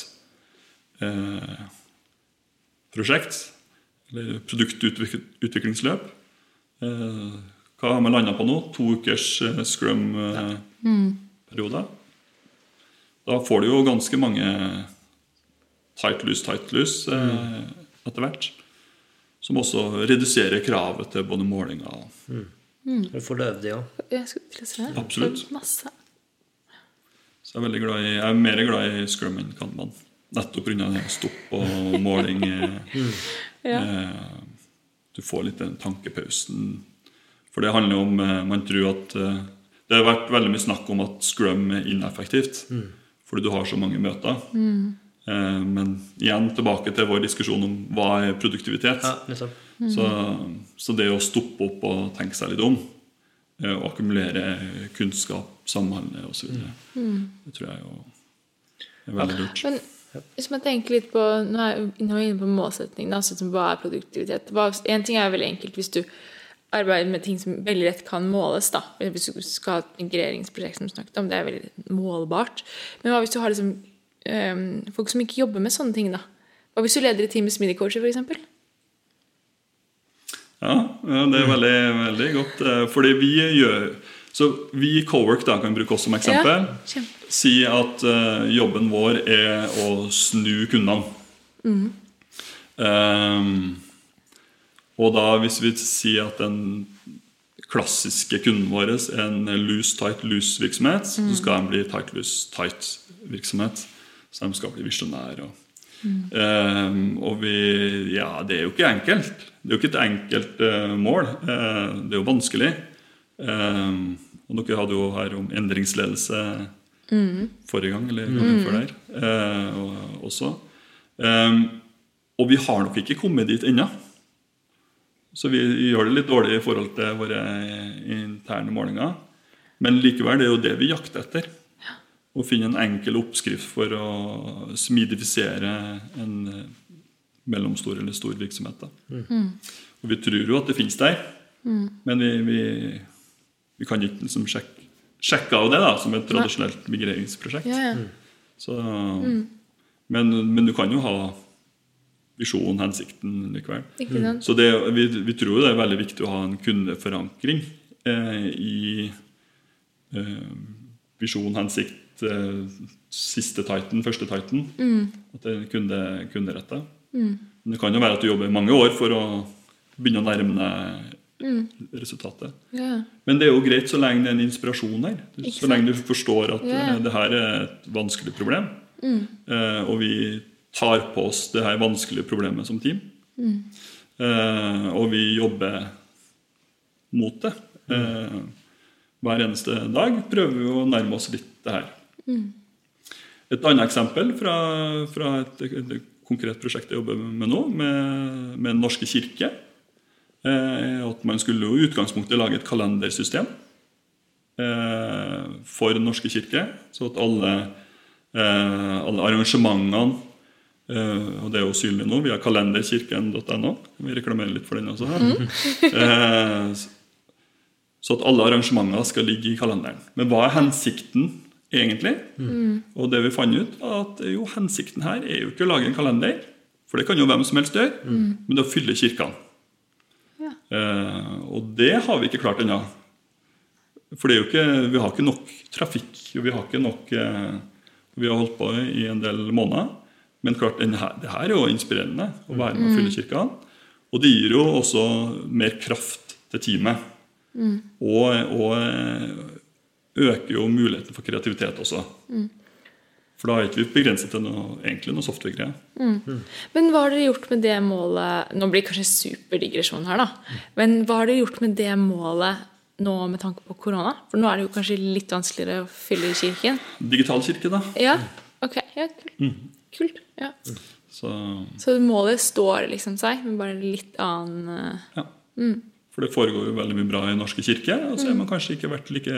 Speaker 4: eh, prosjekt, eller produktutviklingsløp eh, Hva har vi landa på nå? To ukers eh, Scrum-periode. Da får du jo ganske mange tight loose, tight loose eh, etter hvert. Som også reduserer kravet til både målinger og
Speaker 2: du får det øvd i òg.
Speaker 4: Absolutt.
Speaker 3: Masse.
Speaker 4: Så jeg er, veldig glad i, jeg er mer glad i Scrum enn Kanban. Nettopp pga. stopp og måling. eh,
Speaker 3: Ja.
Speaker 4: eh, Du får litt den tankepausen. For det handler om eh, Man tror at eh, Det har vært veldig mye snakk om at Scrum er ineffektivt. Fordi du har så mange møter. Eh, Men igjen tilbake til vår diskusjon om hva er produktivitet.
Speaker 2: Ja, mm.
Speaker 4: Så, så det å stoppe opp og tenke seg litt om, eh, og akkumulere kunnskap, samhandle osv., det tror jeg jo er veldig lurt.
Speaker 3: Men hvis man tenker litt på Nå er er jeg inne på målsetting. Da, sånn som hva er produktivitet? En ting er veldig enkelt hvis du arbeider med ting som veldig lett kan måles. da. Hvis du skal ha et integreringsprosjekt som du snakket om, det er veldig målbart. Men hva hvis du har liksom, øhm, folk som ikke jobber med sånne ting? da? Hva hvis du leder i team med smidig-coacher, f.eks.?
Speaker 4: Ja, ja det er veldig, veldig godt. eh, Fordi vi gjør Så vi i Cowork da kan bruke oss som eksempel.
Speaker 3: Ja.
Speaker 4: Si at uh, jobben vår er å snu kundene. Ehm, og da hvis vi sier at den klassiske kunden vår er en loose tight loose virksomhet, så skal den bli tight loose tight virksomhet. Så de skal bli visjonære. Og, Ehm, og vi Ja, det er jo ikke enkelt. Det er jo ikke et enkelt eh, mål. Eh, det er jo vanskelig. Ehm, og dere hadde jo her om endringsledelse forrige gang, eller gangen før der eh, og, også. Ehm, og vi har nok ikke kommet dit ennå. Så vi gjør det litt dårlig i forhold til våre interne målinger. Men likevel, det er jo det vi jakter etter. Å finne en enkel oppskrift for å smidifisere en eh, mellomstor eller stor virksomhet. Da. Og vi tror jo at det finnes der, men vi, vi, vi kan ikke liksom sjekke, sjekke av det da, som et tradisjonelt migreringsprosjekt.
Speaker 3: Ja, ja.
Speaker 4: Så, men, men du kan jo ha visjonen, hensikten likevel. Så det, vi, vi tror jo det er veldig viktig å ha en kundeforankring eh, i eh, visjon, hensikt, siste tighten, første tighten. At det er kunde, kunderetta. Men det kan jo være at du jobber mange år for å begynne å nærme deg resultatet.
Speaker 3: Yeah.
Speaker 4: Men det er jo greit så lenge det er en inspirasjon der. Så lenge du forstår at eh, det her er et vanskelig problem. Eh, og vi tar på oss det her vanskelige problemet som team. Eh, og vi jobber mot det. Eh, hver eneste dag prøver vi å nærme oss litt det her. Et annet eksempel fra, fra et, et konkret prosjekt jeg jobber med nå, med, med Den norske kirke, eh, er at man skulle i utgangspunktet lage et kalendersystem. Eh, for Den norske kirke. Så at alle, eh, alle arrangementene eh, Og det er jo synlig nå via kalenderkirken.no. Vi reklamerer litt for den også. Eh, så at alle arrangementer skal ligge i kalenderen. Men hva er hensikten egentlig? Og det vi fant ut, var at jo, hensikten her er jo ikke å lage en kalender, for det kan jo hvem som helst gjøre, men det er å fylle kirkene.
Speaker 3: Ja.
Speaker 4: Eh, og det har vi ikke klart ennå. For det er jo ikke, vi har ikke nok trafikk. og Vi har ikke nok eh, Vi har holdt på i en del måneder. Men klart, her, det her er jo inspirerende å være med og fylle kirkene. Og det gir jo også mer kraft til teamet. Og, og eh, øker jo muligheten for kreativitet også. For da er ikke vi begrenset til noe, egentlig noe software-greier.
Speaker 3: Men hva har dere gjort med det målet Nå blir det kanskje superdigresjon her, da. Men hva har dere gjort med det målet nå med tanke på korona? For nå er det jo kanskje litt vanskeligere å fylle kirken.
Speaker 4: Digital kirke, da.
Speaker 3: Ja, ok. Ja, kult. kult. Ja.
Speaker 4: Så
Speaker 3: Så målet står liksom seg, men bare litt annen eh,
Speaker 4: ja. For det foregår jo veldig mye bra i norske kirke, og så har man kanskje ikke vært like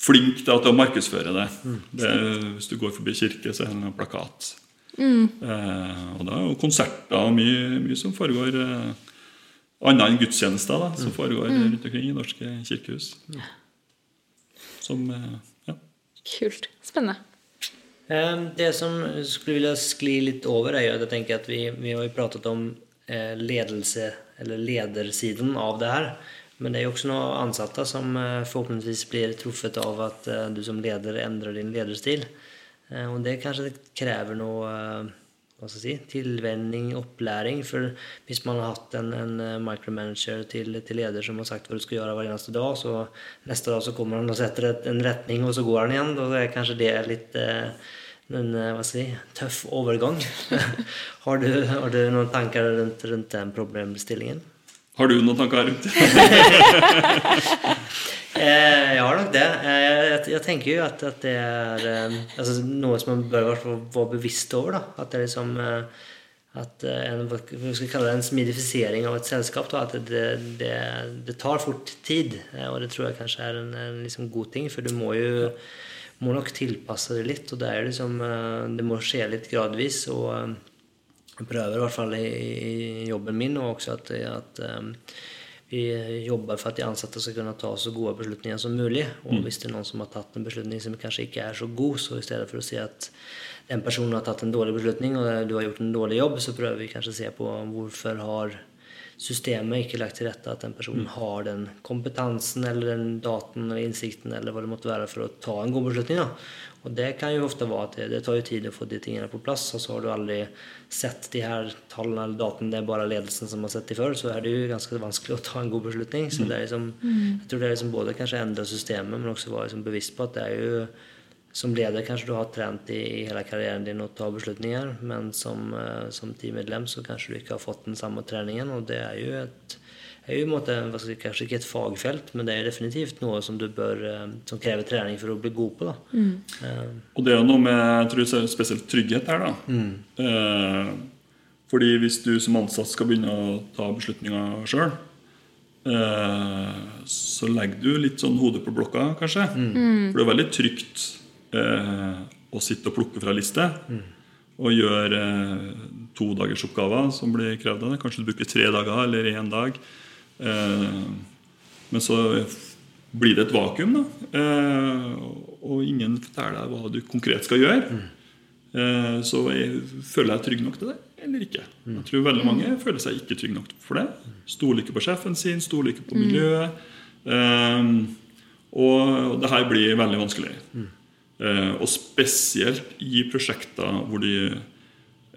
Speaker 4: flink da, til å markedsføre det. det. Hvis du går forbi kirke, så er det en plakat. Eh, og det er jo konserter og mye, mye som foregår eh, annet enn gudstjenester da, som foregår rundt omkring i norske kirkehus. Som eh, ja.
Speaker 3: Kult. Spennende.
Speaker 2: Eh, Det som skulle ville skli litt over er jo at jeg tenker at vi, vi har jo pratet om eh, ledelse, eller ledersiden av det her. Men det er jo også noen ansatte som eh, forhåpentligvis blir truffet av at eh, du som leder endrer din lederstil. Eh, Og det kanskje krever noe hva skal jeg si, tilvenning, opplæring. For hvis man har hatt en, en micromanager til, til leder som har sagt hva du skal gjøre hver eneste dag, så neste dag så kommer han og setter et, en retning, og så går han igjen. Og det er kanskje det litt eh, en hva skal jeg si, tøff overgang. har, du, har du noen tanker rundt, rundt den problemstillingen?
Speaker 4: Har du noen tanker rundt det?
Speaker 2: Eh, jeg har nok det. Eh, jeg, tenker jo at, at det er eh, altså, noe som man bør være bevisst over. Da. At det er liksom at en, vi skal kalle det, en smidifisering av et selskap. Da. At det, det, det tar fort tid. Og det tror jeg kanskje er en, en liksom god ting, for du må jo må nok tilpasse det litt. Og det, er liksom, det må skje litt gradvis. og jeg prøver i hvert fall i, i jobben min og også at, at um, vi jobber for at de ansatte skal kunne ta så gode beslutninger som mulig. Og hvis det er noen som har tatt en beslutning som kanskje ikke er så god, så i stedet for å si at den personen har tatt en dårlig beslutning og du har gjort en dårlig jobb, så prøver vi kanskje å se på hvorfor har systemet ikke lagt til rette at den personen har den kompetansen eller den dataen eller innsikten eller hva det måtte være for å ta en god beslutning. Da. Og det kan jo ofte være at det, det tar jo tid å få de tingene på plass, og så har du aldri sett de her tallene eller dataene, det er bare ledelsen som har sett de før, så er det jo ganske vanskelig å ta en god beslutning. Så det er liksom, jeg tror det er liksom både kanskje endre systemet, men også være liksom bevisst på at det er jo som leder kanskje du har trent i, i hele karrieren din å ta beslutninger, men som, eh, som teammedlem så kanskje du ikke har fått den samme treningen. Og det er jo et er jo i en måte, si, kanskje ikke et fagfelt, men det er definitivt noe som du bør, eh, som krever trening for å bli god på. Da. Uh.
Speaker 4: Og det er jo noe med jeg tror spesielt trygghet her. da. Eh, fordi hvis du som ansatt skal begynne å ta beslutninger sjøl, uh, så legger du litt sånn hodet på blokka, kanskje. For det er veldig trygt eh, å sitte og plukke fra liste og gjøre eh, to dagers oppgaver som blir krevd av deg. Kanskje du bruker tre dager eller én dag. Eh, men så blir det et vakuum, da. Eh, og ingen forteller deg hva du konkret skal gjøre. Eh, så jeg, føler jeg trygg nok til det, eller ikke? Jeg tror veldig mange føler seg ikke trygg nok for det. Stoler ikke på sjefen sin, stoler ikke på miljøet. Eh, og det her blir veldig vanskelig. Eh, og spesielt i prosjekter hvor, de,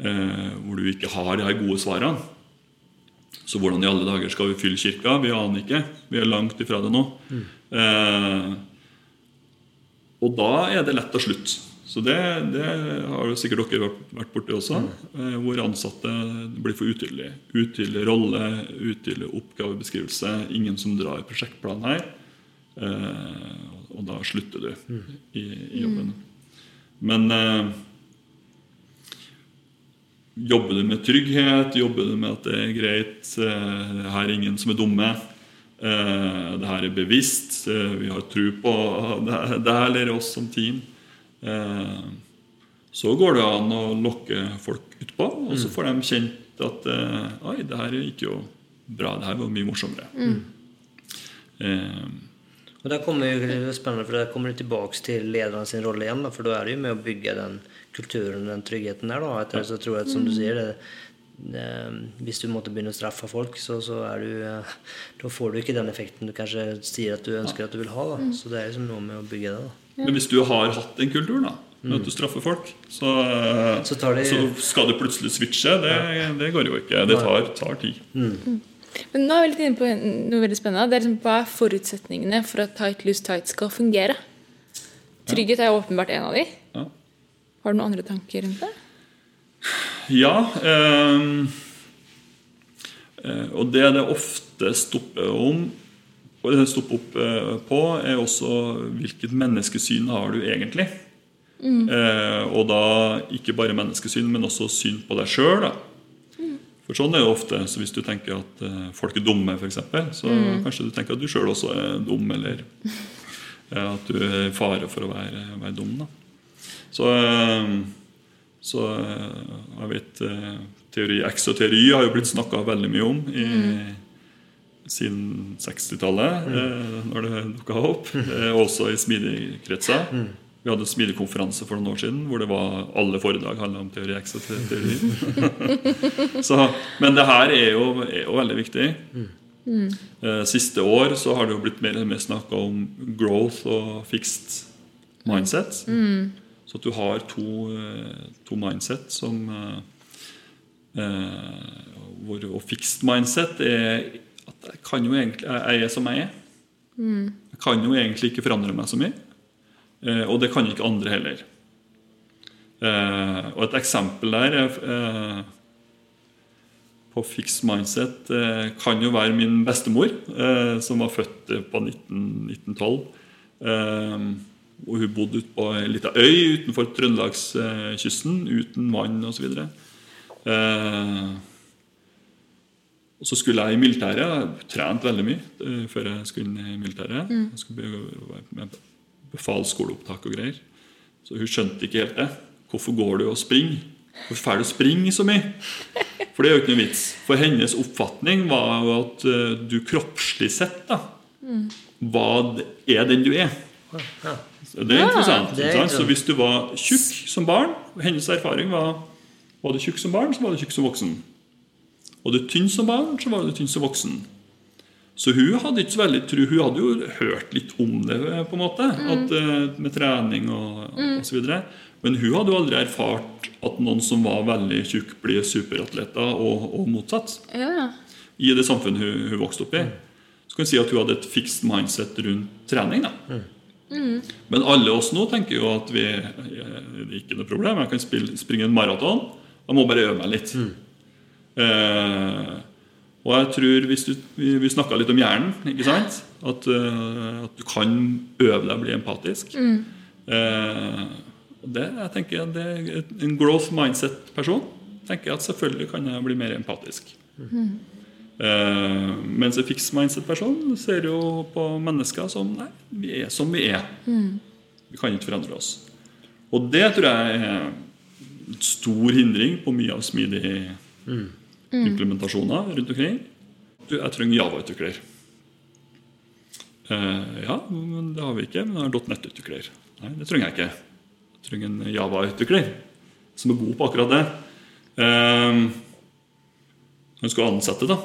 Speaker 4: eh, hvor du ikke har de her gode svarene. Så hvordan i alle dager skal vi fylle kirka? Vi aner ikke. Vi er langt ifra det nå. Eh, og da er det lett å slutte. Så det, det har jo sikkert dere vært- borti også. Eh, hvor ansatte blir for utydelige. Utydelig rolle, utydelig oppgavebeskrivelse. Ingen som drar prosjektplan her. Eh, og da slutter du i, i jobben. Men eh, jobber du med trygghet, jobber du med at det er greit, eh, her er ingen som er dumme, Eh, det her er bevisst. eh, vi har tro på det, her- lærer oss som team. Eh, så går det an å lokke folk utpå, og så får de kjent at Oi, det her gikk jo bra. Det her var mye morsommere. Eh,
Speaker 2: Og der kommer ju, det är spännande för där kommer du tilbake til lederen sin rolle igjen. For da er är det jo med å bygge den kulturen, og den tryggheten der. Da. Etter, Så tror tror at, som du sier, det, det, hvis du måtte begynne å straffe folk, så, så er du eh, Da får du ikke den effekten du kanskje sier at du ønsker at du vil ha. Da. Så det er liksom noe med å bygge det. da.
Speaker 4: Men hvis du har hatt den kulturen, da, at du straffer folk, så,
Speaker 2: Så tar de-
Speaker 4: så skal du plutselig switche. Det, det går jo ikke. Det tar, tar tid.
Speaker 3: Men nå er vi litt inne på noe veldig spennende. Det er liksom, Hva er forutsetningene for at Tight Loose Tight skal fungere? Trygghet er åpenbart en av de. Har du noen andre tanker rundt det?
Speaker 4: Ja. ehm, eh, og det det ofte stopper om og det stopper opp eh, på, er også hvilket menneskesyn har du egentlig. Eh, og da ikke bare menneskesyn, men også syn på deg sjøl. For sånn er det ofte. Så hvis du tenker at eh, folk er dumme, f.eks., så kanskje du tenker at du sjøl også er dum, eller eh, at du er i fare for å være, være dum. Da. Så, eh, så eh, jeg vet eh, Teori X og teori har jo blitt snakka veldig mye om i, siden 60-tallet, mm. når det dukka opp. Eh, også i smidigkretser. Vi hadde smidekonferanse for noen år siden hvor det var alle foredrag handla om teori X og teori. så, men det her er jo, er jo veldig viktig. Mm. Siste år så har det jo blitt mer og mer snakka om growth og fixed mindset. Så at du har to, eh, to mindset som eh, eh, hvor, Og fixed mindset er at jeg kan jo egentlig Jeg er som jeg er. Jeg kan jo egentlig ikke forandre meg så mye. Eh, og det kan ikke andre heller. Eh, og et eksempel der er eh, på fixed mindset kan jo være min bestemor, eh, som var født på 19, 1912. Og hun bodde ute på ei lita øy utenfor Trøndelagskysten, uten vann osv. Eh, og så skulle jeg i militæret. Jeg trente veldig mye eh, før jeg skulle inn i militæret. Jeg skulle be- være med befalsskoleopptak og greier. Så hun skjønte ikke helt det. Hvorfor går du og springer? Hvorfor får du springe så mye? For det er jo ikke noe vits. For hennes oppfatning var jo at eh, du kroppslig sett da, hva er den du er.
Speaker 2: Ja.
Speaker 4: Så det er interessant.
Speaker 2: det er?
Speaker 4: Så hvis du var tjukk som barn Hennes erfaring var var du tjukk som barn, så var du tjukk som voksen. Og du tynn som barn, så var du tynn som voksen. Så hun hadde ikke så veldig tro Hun hadde jo hørt litt om det, på en måte, at, eh, med trening og, og så videre. Men hun hadde jo aldri erfart at noen som var veldig tjukk, blir superatleter, og, og motsatt.
Speaker 3: Ja.
Speaker 4: I det samfunnet hun, hun vokste opp i. Så kan vi si at hun hadde et fixed mindset rundt trening. da Men alle oss nå tenker jo at vi det er ikke noe problem. Jeg kan spille, springe en maraton. Jeg må bare øve meg litt. Eh, og jeg tror hvis du, Vi, vi snakka litt om hjernen. ikke sant? At, eh, at du kan øve deg å bli empatisk. Eh, og det, jeg tenker det er En growth mindset-person tenker jeg at selvfølgelig kan jeg bli mer empatisk. Eh, mens en fixed mindset-person ser jo på mennesker som Nei, vi er som vi er. Vi kan ikke forandre oss. Og det tror jeg er en stor hindring på mye av smidige implementasjoner rundt omkring. Du, jeg trenger Java-utvikler. Eh, ja, men det har vi ikke. Men jeg har .NET-utvikler. Nei, det trenger jeg ikke. Jeg trenger en Java-utvikler som er god på akkurat det. Eh, hun skal ansette, da.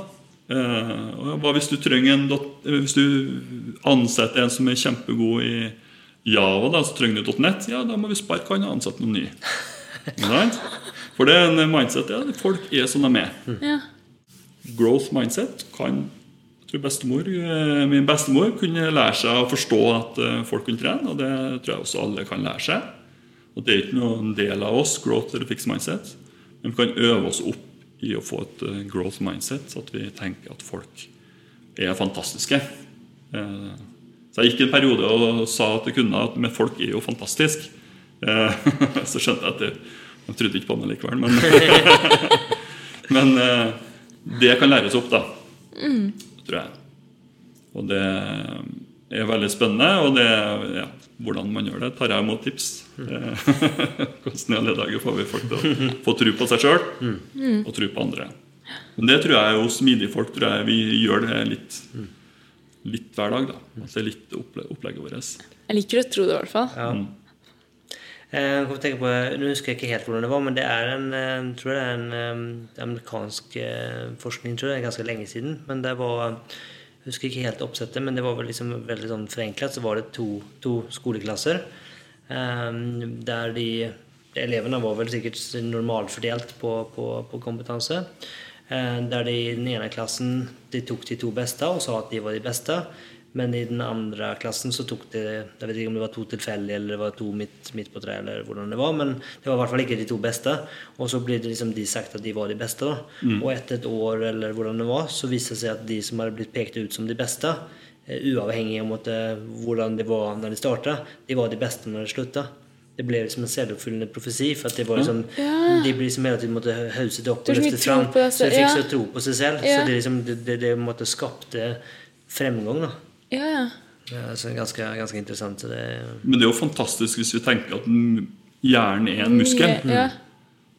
Speaker 4: Eh, hva hvis du trenger en eh, Hvis du ansetter en som er kjempegod i Java, da, så trenger du .NET, ja, da må vi sparke han og ansette noen ny. Right? For det er en mindset. Ja, folk er som de er.
Speaker 3: Ja.
Speaker 4: Growth mindset kan jeg tror bestemor, eh, Min bestemor kunne lære seg å forstå at eh, folk kunne trene, og det tror jeg også alle kan lære seg. Og Det er ikke noen del av oss, growth eller fix mindset, men vi kan øve oss opp i å få et eh, growth mindset, så at vi tenker at folk er fantastiske. Eh, Så jeg gikk en periode og sa til kunder at men folk er jo fantastiske. Eh, Så skjønte jeg at det, de trodde ikke på meg likevel. Men, men det kan læres opp, da. Tror jeg. Og det er veldig spennende. Og det, ja, hvordan man gjør det, tar jeg imot tips. Eh, Hvordan i alle dager får vi folk til å få tro på seg sjøl og tro på andre. Men det tror jeg hos smidige folk tror jeg vi gjør det litt, litt hver dag. da. Altså det er litt opplegget vårt.
Speaker 3: Jeg liker å tro det, i hvert fall.
Speaker 2: Ja. Eh, Jeg kom til å tenke på, Nå husker jeg ikke helt hvordan det var, men det er en jeg tror det er en eh, amerikansk eh, forskning, tror jeg, ganske lenge siden. Men det var Jeg husker ikke helt oppsettet, men det var vel liksom veldig sånn forenklet. Så var det to, to skoleklasser eh, der de Elevene var vel sikkert normalfordelt på, på, på kompetanse. Eh, Der de i den ene klassen de tok de to beste og sa at de var de beste. Men i den andre klassen så tok det Jeg vet ikke om det var to tilfeldige eller det var to midt, midt på treet, eller hvordan det var, men det var i hvert fall ikke de to beste. Og så ble det liksom de sagt at de var de beste. da. Og etter et år eller hvordan det var, så viste det seg at de som hadde blitt pekt ut som de beste, uavhengig av måte, hvordan det var når de starta, de var de beste når de slutta. Det ble liksom en selvoppfyllende profesi. For at det var liksom, De ble liksom hele tiden måtte hauset opp og
Speaker 3: løftet
Speaker 2: fram. Så de fikk
Speaker 3: ja.
Speaker 2: så tro på seg selv.
Speaker 3: Ja.
Speaker 2: Så det, liksom, det, det, det måtte skapte fremgang. da.
Speaker 3: Ja, ja.
Speaker 2: Ja, så ganske, ganske interessant. Så det,
Speaker 4: Men det er jo fantastisk hvis vi tenker at hjernen er en muskel.
Speaker 3: Ja.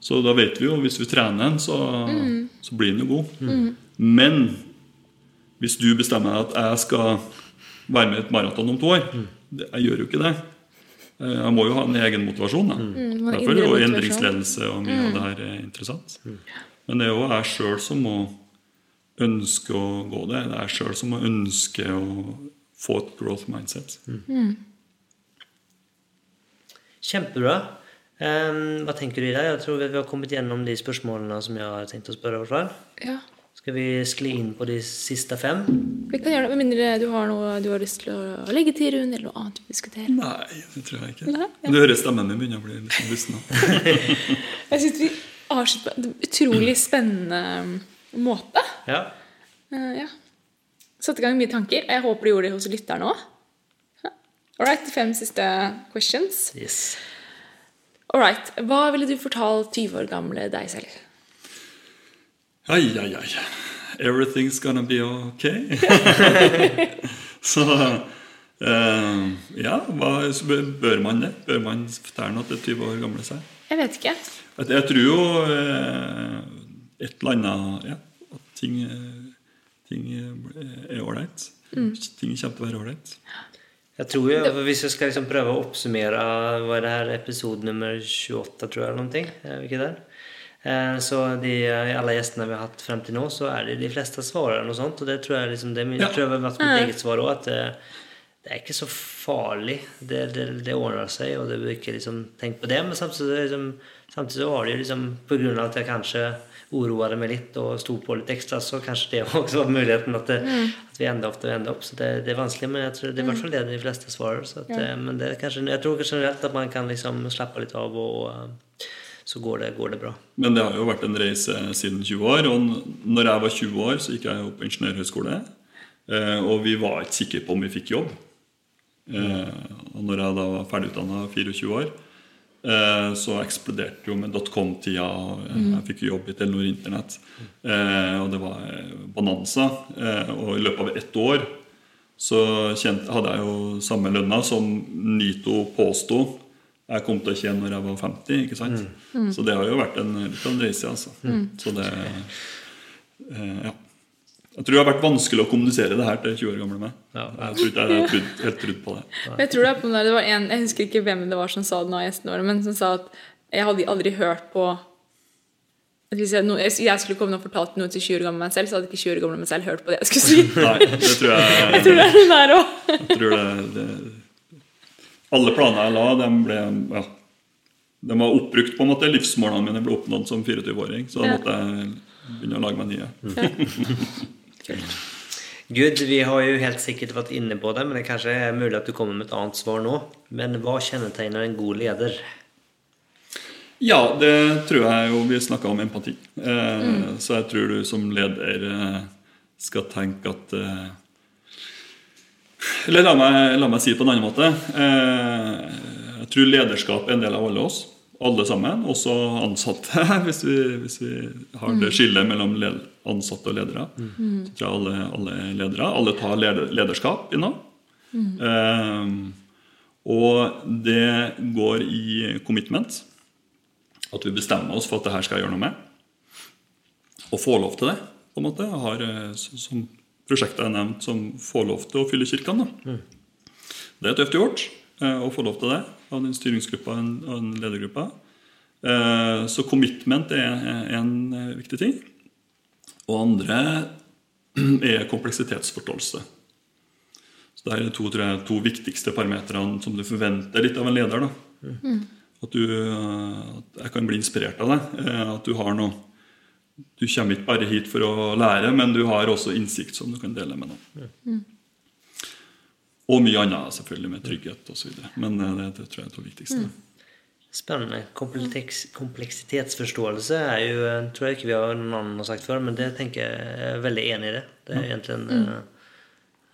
Speaker 4: Så da vet vi jo hvis vi trener den, så, så blir den jo god. Men hvis du bestemmer deg at jeg skal være med i et maraton om to år mm. Jeg gjør jo ikke det. Eh, Jeg må jo ha en egen motivasjon. Da.
Speaker 3: Mm,
Speaker 4: Derfor er jo endringsledelse og mye av det her er interessant. Men det er jo jeg sjøl som må ønske å gå det. Det er jeg sjøl som må ønske å få et growth mindset.
Speaker 2: Kjempebra. Ehm, hva tenker du i dag? Jeg tror vi vi har kommet gjennom de spørsmålene som jeg har tenkt å spørre. i hvert fall.
Speaker 3: ja.
Speaker 2: Skal vi skli inn på de siste fem?
Speaker 3: Vi kan gjøre det, Med mindre du har noe du har lyst til å legge til, Rune, eller noe annet du vil diskutere.
Speaker 4: Nei, det tror jeg ikke.
Speaker 3: Nei, ja.
Speaker 4: Du hører stemmen min begynner å bli litt bussen.
Speaker 3: Jeg synes vi avslutter på en utrolig spennende måte.
Speaker 2: Ja.
Speaker 3: Uh, ja. Satte i gang mye tanker. Jeg håper du gjorde det hos lytteren òg. All right, fem siste questions.
Speaker 2: Yes.
Speaker 3: All right, Hva ville du fortalt 20 år gamle deg selv?
Speaker 4: Ai, ai, ai. Everything's gonna be okay. så eh, ja, hva så bør- man det? Bør man fortelle noe til 20 år gamle seg?
Speaker 3: Jeg vet ikke.
Speaker 4: At Jeg tror jo eh, et eller annet ja, At ting, eh, ting eh, er ålreit. Ting kommer til å være ålreit.
Speaker 2: Jeg tror jo, Hvis jeg skal liksom prøve å oppsummere hva er det her episode nummer 28, tror jeg, eller noe, er Så de, alle gjestene vi har hatt frem til nå, så er det de fleste svarer noe sånt. Og det tror jeg liksom, det
Speaker 4: Ja.
Speaker 2: tror jeg har vært mitt eget svar òg, at det, det er ikke så farlig. Det, det, det ordner seg, og det bør ikke liksom tenke på det. Men samtidig, liksom, samtidig så var det jo liksom på grunn av at jeg kanskje oroet meg litt og sto på litt ekstra, så kanskje det også var muligheten at, det, at vi enda opp og enda opp. Så det, det er vanskelig, men jeg tror det er i hvert fall det de fleste svarer. Så at, ja. Men det er kanskje, jeg tror generelt at man kan liksom slappe litt av, og eh, så går det, går det bra.
Speaker 4: Men det har jo vært en reise siden 20 år. Og når jeg var 20 år, så gikk jeg jo på ingeniørhøgskole. Eh, og vi var ikke sikre på om vi fikk jobb. Eh, og når jeg da var ferdigutdanna 24 år, eh, så eksploderte jo med dotcom-tida. Jeg fikk jo jobb i Telenor Internett. Og det var bonanza. Og i løpet av ett år så hadde jeg jo samme lønna som Nito påsto jeg kom til å tjene når jeg var 50. ikke sant? Så det har jo vært en, litt av en reise. altså. Så det eh, Ja. Jeg tror det har vært vanskelig å kommunisere det her til 20 år gamle meg.
Speaker 2: Ja.
Speaker 4: Jeg tror ikke jeg har trodd, helt trodd på det.
Speaker 3: Jeg tror det er på det var en, jeg husker ikke hvem det var som sa det nå av gjestene våre, men som sa at jeg hadde aldri hørt på hvis jeg, no, jeg skulle komme og fortalt noe til 20 år gamle meg selv, så hadde ikke 20 år gamle meg selv hørt på det jeg skulle si.
Speaker 4: Nei, det tror jeg,
Speaker 3: Jeg tror det er det der også.
Speaker 4: jeg tror det, det Alle planer jeg la, de ble ja, de var oppbrukt. på en måte Livsmålene mine ble oppnådd som 24-åring. Så da
Speaker 3: Ja.
Speaker 4: måtte jeg begynne å lage meg nye.
Speaker 2: Gud, vi har jo helt sikkert vært inne på det, men det er kanskje mulig at du kommer med et annet svar nå. Men hva kjennetegner en god leder?
Speaker 4: Ja, det tror jeg jo vi snakka om empati. Eh, Så jeg tror du som leder eh, skal tenke at eh, Eller la meg, la meg si det på en annen måte. Eh, jeg tror lederskap er en del av alle oss. alle sammen, også ansatte, hvis vi, hvis vi har det skillet mellom ansatte og ledere. Så tror jeg alle, alle ledere alle tar leder, lederskap i Mm. Eh, og det går i commitment. At vi bestemmer oss for at det her skal jeg gjøre noe med. Og får lov til det. på en måte. Jeg har, eh, som prosjektet jeg nevnte, som får lov til å fylle kirkene. da. Det er tøft gjort eh, å få lov til det av den styringsgruppa og den ledergruppa. Eh, Så commitment er en eh, viktig ting. Og andre er kompleksitetsforståelse. Så Det er to, jeg, to viktigste parametrene som du forventer litt av en leder. da. At, du, at jeg kan bli inspirert av deg. At du har noe Du kommer ikke bare hit for å lære, men du har også innsikt som du kan dele med noen. Og mye annet, selvfølgelig, med trygghet osv. Men eh, det, det tror jeg er det viktigste. viktigste.
Speaker 2: Spennende. Kompleks, kompleksitetsforståelse er jo eh, tror jeg ikke vi har noen annen har sagt før, men det tenker jeg er veldig enig i det. Det er egentlig en,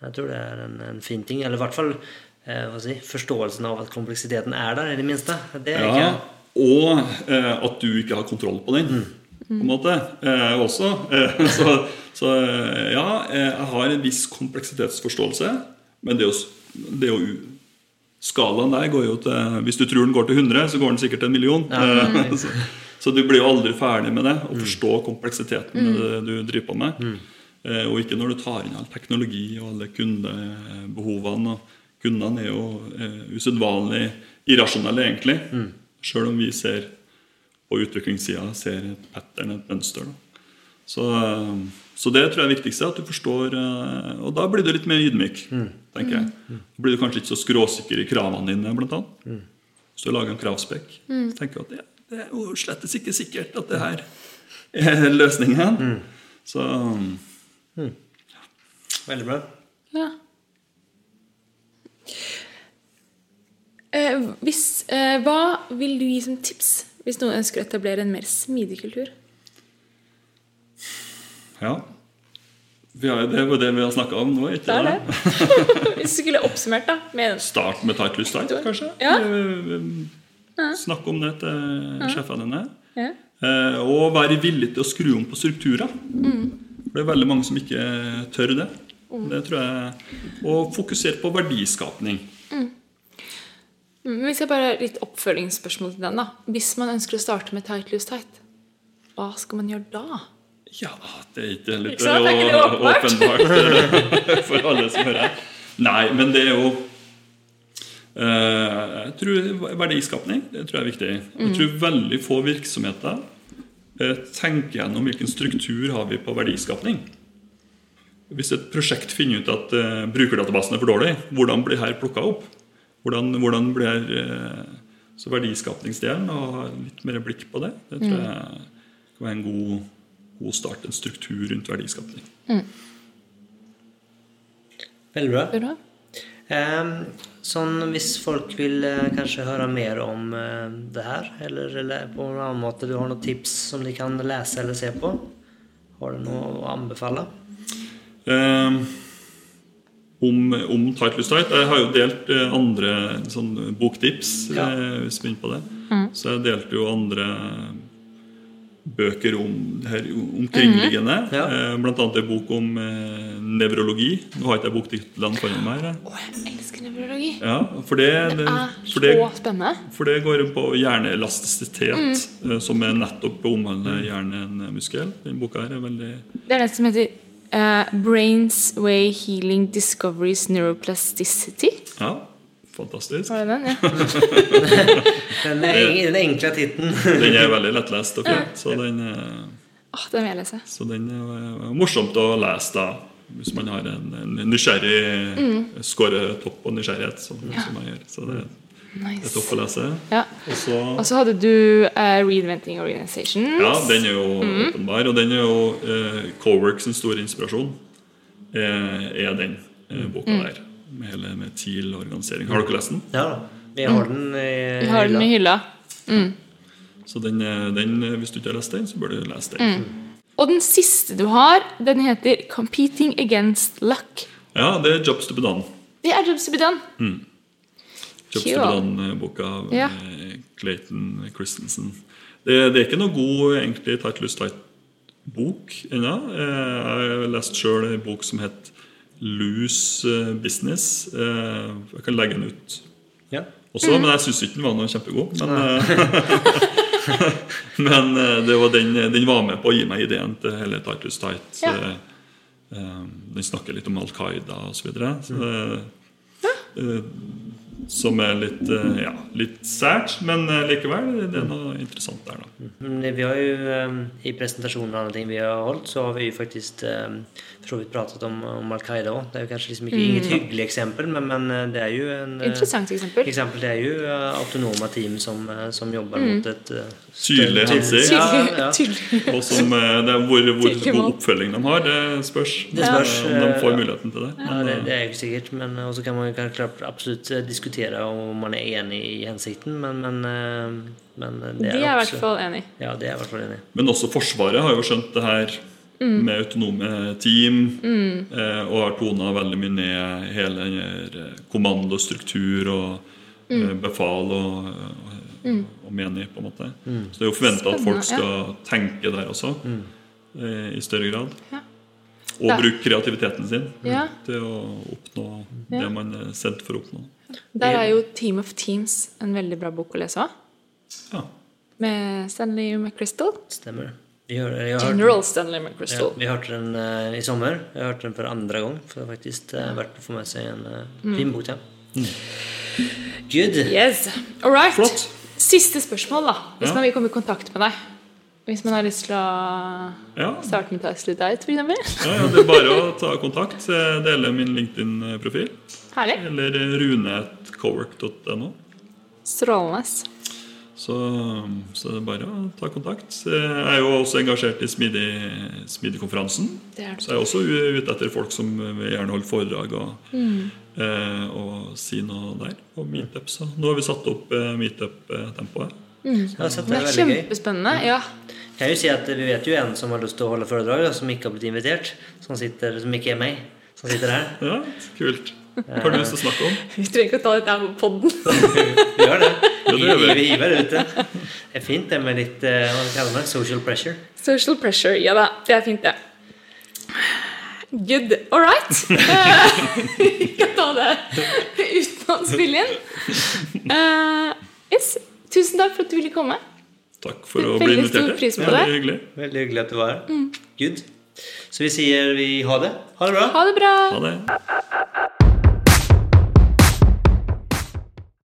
Speaker 2: Jeg tror det er en, en fin ting. Eller i hvert fall eh, hva si, forståelsen av at kompleksiteten er der, i det minste. Det er
Speaker 4: Ja,
Speaker 2: ikke
Speaker 4: og eh, at du ikke har kontroll på den. På en måte, eh, også. Eh, så så eh, ja, eh, jeg har en viss kompleksitetsforståelse, men det å, det å Skalaen der går jo til Hvis du tror den går til 100, så går den sikkert til en million. Eh, så, så du blir jo aldri ferdig med det. Å forstå kompleksiteten med det du driver på med. Eh, Og ikke når du tar inn all teknologi og alle kundebehovene. og Kundene er jo eh, usedvanlig irrasjonelle, egentlig. Sjøl om vi ser på utviklingssida ser et pattern, et mønster. Da. Så, eh, så det tror jeg er det viktigste. At du forstår eh, Og da blir du litt mer ydmyk, tenker jeg. Da blir du kanskje ikke så skråsikker i kravene dine, blant annet. Hvis du lager en kravspekk, så tenker du at det, det er jo slettes ikke sikkert at det her er løsningen. Så
Speaker 2: veldig bra.
Speaker 3: Ja. Eh, hvis, eh, hva vil du gi som tips hvis noen ønsker å etablere en mer smidig kultur?
Speaker 4: ja. Vi har, jo det var det vi har snakka om nå. ikke
Speaker 3: Det er
Speaker 4: det?
Speaker 3: Hvis du skulle oppsummert, da. Med
Speaker 4: Start med tight loose tight, kanskje.
Speaker 3: Ja.
Speaker 4: Snakke Snakk om det til sjefene dine.
Speaker 3: ja.
Speaker 4: Eh, og være villig til å skru om på strukturer. For det er veldig mange som ikke tør det. det tror jeg. Og fokusere på verdiskapning.
Speaker 3: Men vi skal bare litt oppfølgingsspørsmål til den. da. Hvis man ønsker å starte med tight loose tight, hva skal man gjøre da?
Speaker 4: Ja, det er ikke litt
Speaker 3: Ikke? Det er ikke åpenbart.
Speaker 4: eh, for alle som hører. Nei, men det er jo eh, Jeg tror verdiskapning det tror jeg er viktig. Jeg tror veldig få virksomheter eh, tenker gjennom hvilken struktur har vi på verdiskapning. Hvis et prosjekt finner ut at eh, brukerdatabasen er for dårlig, hvordan blir her plukka opp? Hvordan, hvordan blir eh, Så verdiskapningsdelen, og ha litt mer blikk på det, det tror jeg kan være en god, god start. En struktur rundt verdiskapning.
Speaker 2: Veldig bra.
Speaker 3: Bra.
Speaker 2: Ehm, sånn hvis folk vil eh, kanskje høre mer om eh, det her, eller, eller på en annen måte du har noen tips som de kan lese eller se på, har du noe å anbefale?
Speaker 4: Eh, om, om Tight Loose Tight Jeg har jo delt eh, andre sånn, boktips,
Speaker 2: Ja.
Speaker 4: eh, hvis vi begynner på det. Så jeg delte jo andre bøker om det her omkringliggende.
Speaker 2: Ja.
Speaker 4: eh, blant annet en bok om eh, nevrologi. Nå har ikke jeg boktitlene foran meg. her.
Speaker 3: Å, jeg elsker nevrologi.
Speaker 4: Ja, for det, det,
Speaker 3: Det er
Speaker 4: for det,
Speaker 3: så spennende.
Speaker 4: for det går på hjerneelastisitet, mm. som er nettopp omhandler hjernen-muskel. Den boka her er veldig
Speaker 3: Det er det som heter eh, Brains Way Healing Discoveries Neuroplasticity.
Speaker 4: Ja, fantastisk.
Speaker 3: Var det den? Ja.
Speaker 2: Den, en- den enkle tittelen.
Speaker 4: Den er veldig lettlest og fin. Så den, er,
Speaker 3: oh, den vil jeg lese.
Speaker 4: så den er eh, morsomt å lese da. Hvis man har en, en nysgjerrig Skårer topp på nysgjerrighet, som, som jeg gjør. Så det er
Speaker 3: Nice.
Speaker 4: topp å lese.
Speaker 3: Ja.
Speaker 4: Og så
Speaker 3: Og så hadde du uh, Reinventing Organizations.
Speaker 4: Ja, den er jo åpenbar. Og den er jo uh, Cowork sin store inspirasjon. Uh, er den uh, boka der. Med hele med TIL-organisering. Har dere lest den?
Speaker 2: Ja da. Vi har den i
Speaker 3: Vi har den i hylla.
Speaker 4: Så den, eh, den, eh, hvis du ikke har lest den, så bør du lese den.
Speaker 3: Og den siste du har, den heter Competing Against Luck.
Speaker 4: Ja, det er Jobs to be done.
Speaker 3: Det er Jobs to be done.
Speaker 4: Jobs
Speaker 3: Cool.
Speaker 4: to be done-boka av
Speaker 3: Ja.
Speaker 4: eh, Clayton Christensen. Det, det er ikke noe god egentlig tight loose Tight-bok ennå. Eh, Jeg har lest sjøl en bok som het Loose eh, Business. Eh, Jeg kan legge den ut
Speaker 2: Ja.
Speaker 4: også, men jeg syns ikke den var noe kjempegod. Men, eh, men eh, det var den, den var med på å gi meg ideen til hele Tight.
Speaker 3: Ja.
Speaker 4: Eh, eh, Den snakker litt om Al Qaida osv. Så videre. så det- eh, som er litt, eh, ja, litt sært, men eh, likevel det er noe interessant der. da
Speaker 2: Vi har ju eh, i presentasjonen av andra ting vi har holdt, så har vi jo faktisk for så vidt pratet om, om Al-Qaida òg. Det er jo kanskje liksom inte, inget hyggelig eksempel, men, men eh, det er jo en...
Speaker 3: Interessant eksempel.
Speaker 2: eksempel det er jo autonome autonoma team som, som jobber mm. mot et eh,
Speaker 4: hensikt.
Speaker 2: Ja,
Speaker 3: Tydelig.
Speaker 2: ja.
Speaker 4: Og som, det er hvor, hvor god oppfølging de har, det spørs.
Speaker 2: Det spørs,
Speaker 4: om de får muligheten til det.
Speaker 2: Ja,
Speaker 4: Men,
Speaker 2: det, det är ju sikkert, Men, også kan man klart absolut eh, diskutera om man er enig i hensikten. Men, men, eh, men det
Speaker 3: De er i hvert fall enig.
Speaker 2: Ja, det er i hvert fall enig.
Speaker 4: Men også Forsvaret har jo skjønt det her med autonome team. mm. og har tona veldig mye ned hele den eh, kommandostruktur og mm. befal og, og, og menig, på en måte. Så det er jo forventa at folk skal tenke der også, eh, i større grad.
Speaker 3: Ja.
Speaker 4: Og bruke kreativiteten sin
Speaker 3: Ja.
Speaker 4: til å oppnå
Speaker 3: Ja.
Speaker 4: det man er sendt for å oppnå.
Speaker 3: Der er jo Team of Teams en veldig bra bok å lese òg.
Speaker 4: Ja.
Speaker 3: Med Stanley McChrystal.
Speaker 2: Stemmer. Jeg har, jeg har hört-
Speaker 3: General Stanley
Speaker 2: Ja,
Speaker 3: McChrystal.
Speaker 2: vi hørte den uh, i sommer. Jeg hørte den for andre gang. For det har faktisk uh, vært å få med seg en uh, fin bok til. Good.
Speaker 3: Yes. All right.
Speaker 4: Flott.
Speaker 3: Siste spørsmål, da. Hvis
Speaker 4: Ja.
Speaker 3: man vil komme i kontakt med deg. Hvis man har lyst til å
Speaker 4: Ja.
Speaker 3: starte med Taslet Diet, f.eks.?
Speaker 4: Ja, ja, det er bare å ta kontakt. Jeg deler min LinkedIn-profil.
Speaker 3: Herlig.
Speaker 4: Eller rune.cowork.no.
Speaker 3: Strålende.
Speaker 4: Så, så det er bare å ta kontakt. Jeg er jo også engasjert i Smidig- Smidig-konferansen.
Speaker 3: Er.
Speaker 4: Så jeg er også ute etter folk som vil gjerne holde foredrag og, eh, og si noe der. Og meetups. Så nå har vi satt opp eh, meetup-tempoet.
Speaker 2: Sett det
Speaker 3: Det
Speaker 2: er gøy.
Speaker 3: kjempespennende. Ja.
Speaker 2: Jeg vil si at Vi vet jo en som har lyst til å holde foredrag, som ikke har blitt invitert. Som, sitter, som ikke er meg. Som sitter her.
Speaker 4: Ja, kult. Hva har du lyst til å snakke om?
Speaker 3: Vi trenger ikke å ta dette her på podden.
Speaker 2: Vi gjør det.
Speaker 4: Ja, det gjør vi.
Speaker 2: Vi, hiver ut det. Det er fint det med litt eh, hva kaller man det? social pressure.
Speaker 3: Social pressure. Ja da, det er fint, det. Good. All right. Vi kan ta det uten å spille inn. Uh, yes. Tusen takk for at du ville komme.
Speaker 4: Takk for å bli
Speaker 3: Veldig
Speaker 4: invitert.
Speaker 3: stor pris på det.
Speaker 4: Veldig hyggelig.
Speaker 2: Veldig hyggelig at du var her. Good. Så vi sier vi ha det. Ha det bra.
Speaker 3: Ha det bra.
Speaker 4: Ha det.